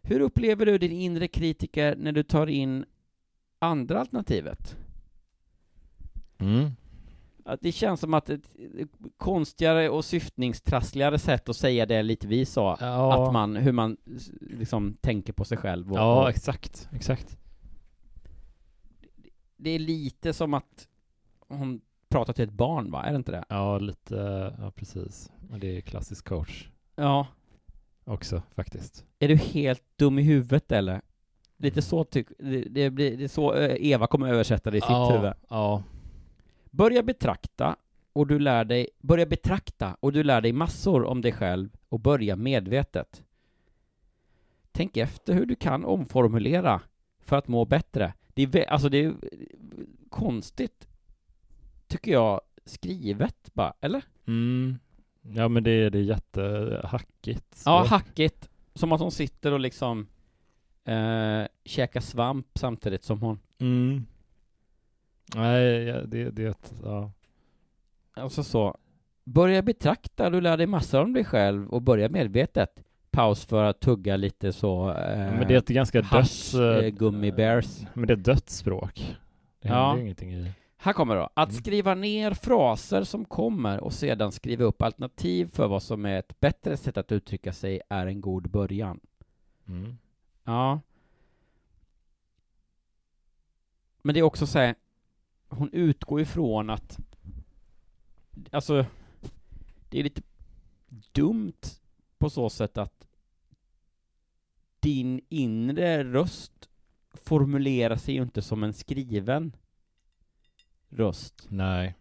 Hur upplever du din inre kritiker när du tar in andra alternativet? Mm. Att det känns som att ett konstigare och syftningstrassligare sätt att säga det lite vi sa. Ja. Att man, hur man liksom tänker på sig själv. Och, Ja, och exakt, exakt. det är lite som att hon pratar till ett barn, va? Är det inte det? Ja, lite, ja precis. Men det är klassisk coach Ja. Också faktiskt. Är du helt dum i huvudet eller? Lite så tyck, det, blir, det är så eh, Eva kommer översätta det i sitt ja, huvud. Ja, Börja betrakta och du lär dig, börja betrakta och du lär dig massor om dig själv och börja medvetet. Tänk efter hur du kan omformulera för att må bättre. Det är, alltså det är konstigt, tycker jag, skrivet bara, eller? mm. Ja men det, är- det är jättehackigt. Ja, hackigt. Som att hon sitter och liksom eh, käkar svamp samtidigt som hon Mm. Nej, ja, det, det är ett, ja. Alltså så, börja betrakta, du lär dig massor om dig själv och börja medvetet. paus för att tugga lite så eh, Men det är ett ganska döds... hasch, eh, gummy bears. Men det är dött språk. Det Ja. händer ju ingenting i... Här kommer då. Att Mm. skriva ner fraser som kommer och sedan skriva upp alternativ för vad som är ett bättre sätt att uttrycka sig är en god början. Mm. Ja. Men det är också så här, hon utgår ifrån att, alltså, det är lite dumt på så sätt att din inre röst formulerar sig ju inte som en skriven röst. Nej.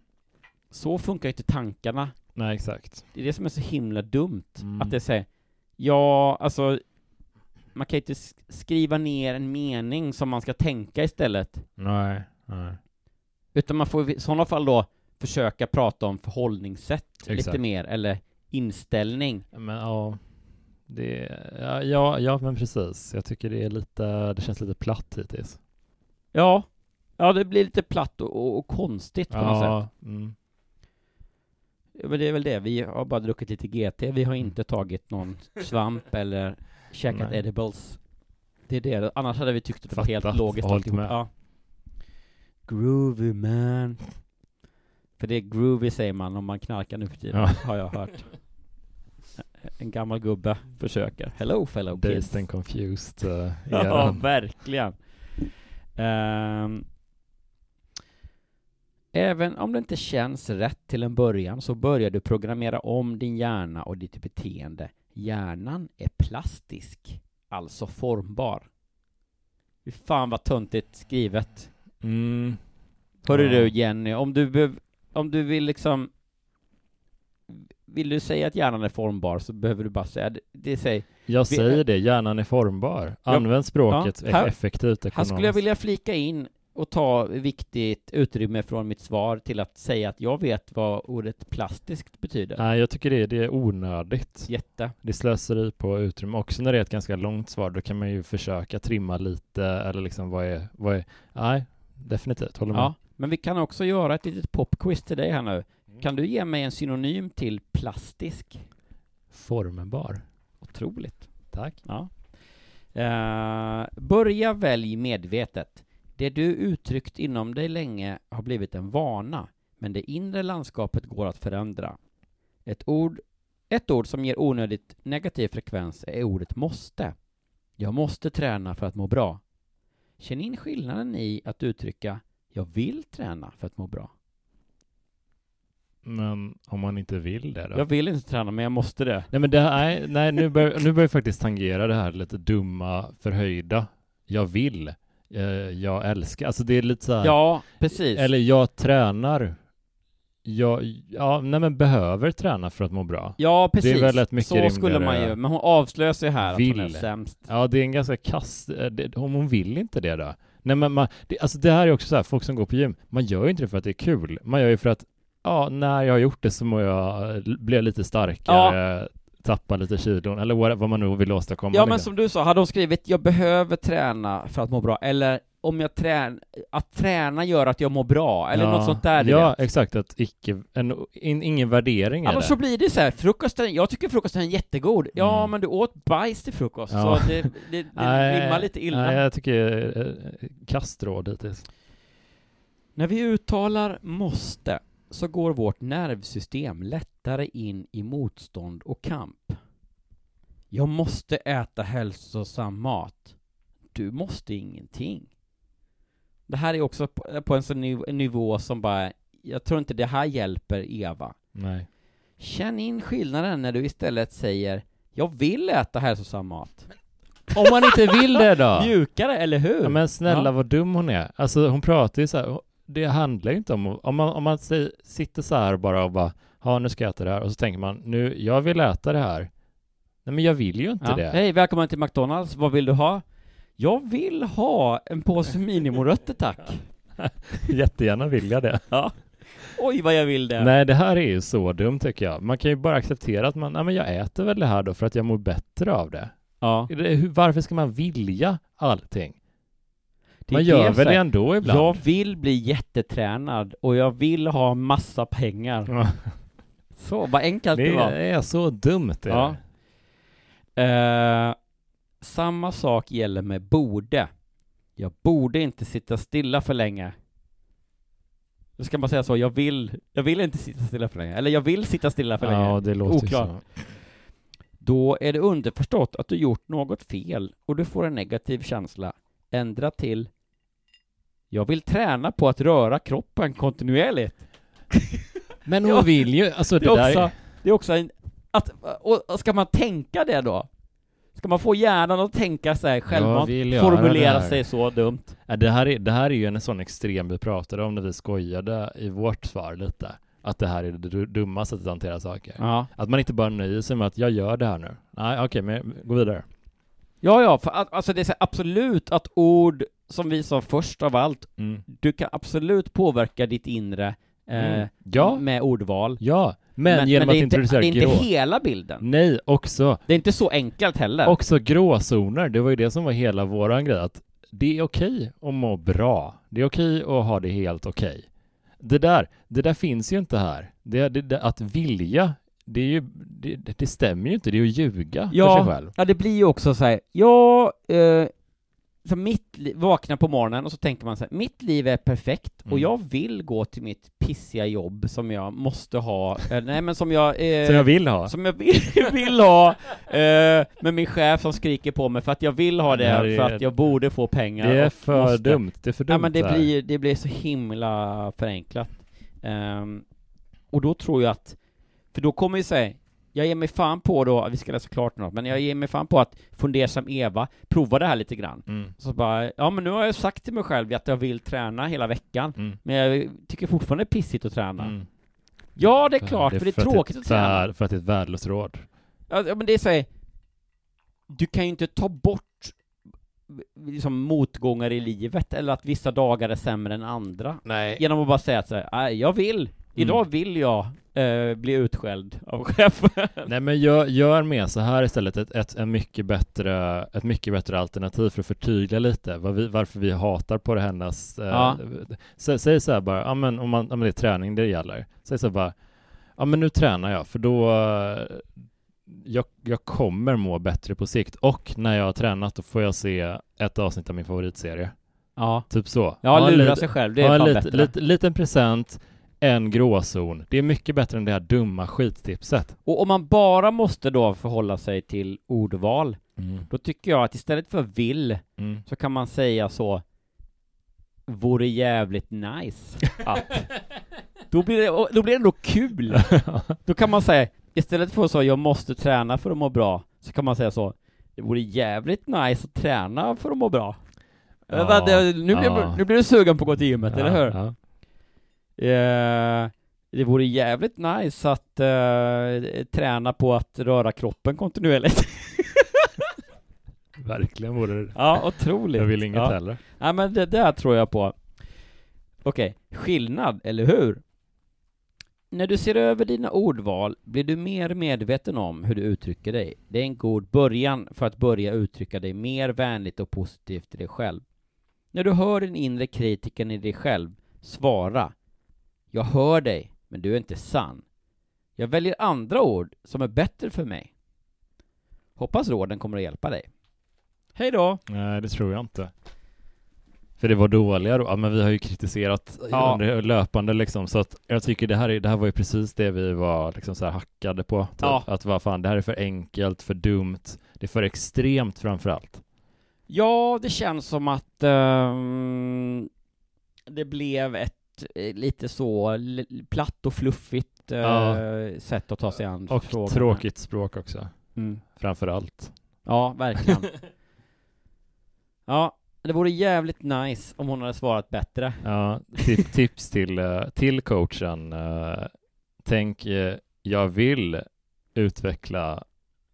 Så funkar ju inte tankarna. Nej, exakt. Det är det som är så himla dumt. Mm. Att det säger, ja, alltså, man kan ju inte sk- skriva ner en mening som man ska tänka istället. Nej. Nej. Utan man får i sådana fall då försöka prata om förhållningssätt lite Exakt. mer, eller inställning. Men ja, det, ja, ja, ja, men precis. Jag tycker det är lite, det känns lite platt hittills. Ja, ja det blir lite platt och, och, och konstigt på något sätt. Mm. Ja, Men det är väl det, vi har bara druckit lite GT, vi har inte tagit någon svamp eller käkat Nej. edibles. Det är det, annars hade vi tyckt att det var helt Fattat, logiskt alltihop. med. Ja. Groovy man. För det är groovy säger man om man knarkar nu för tiden, Ja. har jag hört. En gammal gubbe försöker. Hello fellow kids. Dazed and confused uh, Ja, verkligen. Ehm, även om det inte känns rätt till en början så börjar du programmera om din hjärna och ditt beteende. Hjärnan är plastisk, alltså formbar. Fy fan vad töntigt skrivet. Mm. Hörru du Jenny, om du, bev- om du vill liksom vill du säga att hjärnan är formbar så behöver du bara säga det, det säger Jag säger det, hjärnan är formbar. Använd språket Ja, här- effektivt Här ekonomiskt. skulle jag vilja flika in och ta viktigt utrymme från mitt svar till att säga att jag vet vad ordet plastiskt betyder. Nej, jag tycker det, det är onödigt. Jätte. Det slösar på utrymme. Också när det är ett ganska långt svar, då kan man ju försöka trimma lite eller liksom vad är, vad är, nej, definitivt, håller med. Ja, men vi kan också göra ett litet popquiz till dig här nu. Kan du ge mig en synonym till plastisk? Formbar. Otroligt. Tack. Ja. Eh, börja välj medvetet. Det du uttryckt inom dig länge har blivit en vana, men det inre landskapet går att förändra. Ett ord, ett ord som ger onödigt negativ frekvens är ordet måste. Jag måste träna för att må bra. Känn in skillnaden i att uttrycka jag vill träna för att må bra. Men om man inte vill det då? Jag vill inte träna, men jag måste det. Nej men det här, nej, nu börjar nu börjar jag faktiskt tangera det här lite dumma, förhöjda. Jag vill. Eh, jag älskar. Alltså det är lite så här. Ja, precis. Eller jag tränar. Jag, ja, nej men behöver träna för att må bra. Ja, precis. Det är väl ett mycket Så skulle man ju, men hon avslöjar sig här att hon är Vill. sämst. Ja, det är en ganska kass... eh, det- Om hon vill inte det då? Nej men man, det, alltså det här är också så här, folk som går på gym, man gör ju inte det för att det är kul. Man gör ju för att, ja, när jag har gjort det så må jag, bli lite starkare, tappa lite kilon, eller vad, vad man nu vill åstadkomma. Ja men liksom. som du sa, hade hon skrivit 'Jag behöver träna för att må bra' eller om jag tränar, att träna gör att jag mår bra, eller ja, något sånt där Ja, exakt. Att icke, en, in, ingen värdering är Annars det. så blir det så här, frukosten, jag tycker frukosten är jättegod. Ja, Mm. men du åt bajs till frukost, Ja. så det, det, det rimmar lite illa. Nej, jag tycker eh, kastråd hittills. När vi uttalar måste, så går vårt nervsystem lättare in i motstånd och kamp. Jag måste äta hälsosam mat. Du måste ingenting. Det här är också på, en sån nivå som bara, jag tror inte det här hjälper Eva. Nej. Känn in skillnaden när du istället säger jag vill äta hälsosam mat. Om man inte vill det då? Mjukare, eller hur? Ja, men snälla Ja. vad dum hon är. Alltså hon pratar ju så här, det handlar ju inte om, om man, om man sitter så här bara och bara, ja nu ska jag äta det här, och så tänker man, nu, jag vill äta det här. Nej men jag vill ju inte Ja. det. Hej, välkommen till McDonalds. Vad vill du ha? Jag vill ha en påse minimorötter tack. Jättegärna vill jag det. Ja. Oj vad jag vill det. Nej det här är ju så dumt tycker jag. Man kan ju bara acceptera att man, nej men jag äter väl det här då för att jag mår bättre av det. Ja. Varför ska man vilja allting? Det Man gör det väl det ändå ibland? Jag vill bli jättetränad och jag vill ha massa pengar. Ja. Så, vad enkelt det, Det var. är så dumt det. Ja. Eh, samma sak gäller med borde. Jag borde inte sitta stilla för länge. Då ska man säga så, jag vill, jag vill inte sitta stilla för länge. Eller jag vill sitta stilla för länge. Ja, det låter Oklart. så. Då är det underförstått att du gjort något fel och du får en negativ känsla. Ändra till Jag vill träna på att röra kroppen kontinuerligt. Men hon vill ju, alltså Det det, är där... också, det är också en, att, och ska man tänka det då? Ska man få hjärnan att tänka sig självmant, formulera sig så dumt? Ja, det, här är, det här är ju en sån extrem vi pratade om när vi skojade i vårt svar lite. Att det här är det du- dumma sättet att hantera saker. Ja. Att man inte bara nöjer sig med att jag gör det här nu. Nej, okej, men gå vidare. Ja, ja, för att, alltså det är så absolut att ord, som vi sa först av allt, Mm. du kan absolut påverka ditt inre eh, Mm. Ja. med ordval. Ja, men, genom det att är introducera inte, det är grå... inte hela bilden. Nej, också, Det är inte så enkelt heller. också gråzoner. Det var ju det som var hela våran grej. Att det är okej att må bra. Det är okej att ha det helt okej. Det där, det där finns ju inte här. Det, det, det, att vilja, det är ju, det, det stämmer ju inte. Det är att ljuga för sig ja, själv. ja, det blir ju också så här, ja, eh, så mitt li- vakna på morgonen och så tänker man så här, mitt liv är perfekt och Mm. jag vill gå till mitt pissiga jobb som jag måste ha, eh, nej men som jag, eh, Som jag vill ha. som jag vill, vill ha, eh, med min chef som skriker på mig för att jag vill ha Det det, är- för att jag borde få pengar Det är för måste. dumt. Det är för dumt Ja men det här. blir, det blir så himla förenklat. Ehm, och då tror jag att, för då kommer ju säga, jag ger mig fan på då, vi ska läsa klart något, men jag ger mig fan på att fundersam Eva, prova det här lite grann. Mm. Så bara, ja men nu har jag sagt till mig själv att jag vill träna hela veckan, Mm. men jag tycker fortfarande det är pissigt att träna. Mm. Ja det är klart, för det är för tråkigt att att det är träna. ett vär- För att det är ett värdelöst råd. Ja men det är så här, du kan ju inte ta bort liksom motgångar i livet, eller att vissa dagar är sämre än andra. Nej. Genom att bara säga att så här, "Nej, jag vill, idag Mm. vill jag eh, bli utskälld av chefen. Nej men gör, gör med så här istället ett, ett, en mycket bättre, ett mycket bättre alternativ för att förtydliga lite vad vi, varför vi hatar på det hennes eh, Ja. sä, Säg så här bara, ja men om, man, om det är träning det gäller Säg så här bara, ja men nu tränar jag för då eh, jag, jag kommer må bättre på sikt och när jag har tränat då får jag se ett avsnitt av min favoritserie Ja, Typ så ja lura sig själv, det är en fan lit, bättre. lit, liten present, en gråzon. Det är mycket bättre än det här dumma skittipset. Och om man bara måste då förhålla sig till ordval, då tycker jag att istället för vill, Mm. så kan man säga så Vore jävligt nice att Då blir det, då blir det ändå kul! Då kan man säga, istället för så jag måste träna för att må bra, så kan man säga så Det vore jävligt nice att träna för att må bra Ja, ja, nu, blir, ja. nu blir du sugen på att gå till gymmet, eller hur? Ja. Eh, det vore jävligt nice att eh, träna på att röra kroppen kontinuerligt. Verkligen vore det. ja, otroligt. Jag vill inget ja. heller. Ja, men det där tror jag på. Okej, skillnad, eller hur? När du ser över dina ordval blir du mer medveten om hur du uttrycker dig. Det är en god början för att börja uttrycka dig mer vänligt och positivt till dig själv. När du hör den inre kritiken i dig själv, svara Jag hör dig, men du är inte sann. Jag väljer andra ord som är bättre för mig. Hoppas råden kommer att hjälpa dig. Hej då! Nej, det tror jag inte. För det var dåliga då. Ja, men vi har ju kritiserat Ja. löpande liksom, så att jag tycker det här, är, det här var ju precis det vi var liksom så här hackade på. Typ. Ja. Att vad fan, det här är för enkelt, för dumt, det är för extremt framför allt. Ja, det känns som att ehm, det blev ett lite så platt och fluffigt eh, Ja. sätt att ta sig an Och frågorna. tråkigt språk också, Mm. framför allt. Ja, verkligen. ja, det vore jävligt nice om hon hade svarat bättre. Ja, tip, tips till, eh, till coachen. eh, Tänk, eh, jag vill utveckla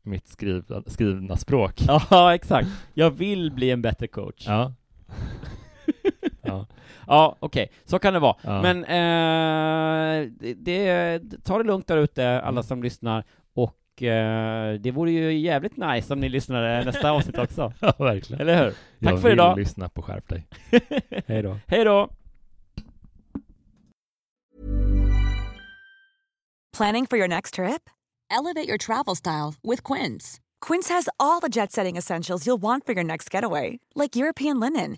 mitt skrivna, skrivna språk. Ja, exakt. Jag vill bli en bättre coach. Ja. Ja. Ja, okej, så kan det vara. Ja. Men eh, det, det, ta det lugnt där ute, alla Mm. som lyssnar, och eh, det vore ju jävligt nice om ni lyssnade nästa avsnitt också. ja, verkligen. Eller hur? Tack jag för vill idag! lyssna på Skärp dig. Hej då. Hej då! Planning for your next trip? Elevate your travel style with Quince. Quince has all the jet setting essentials you'll want for your next getaway, like European linen,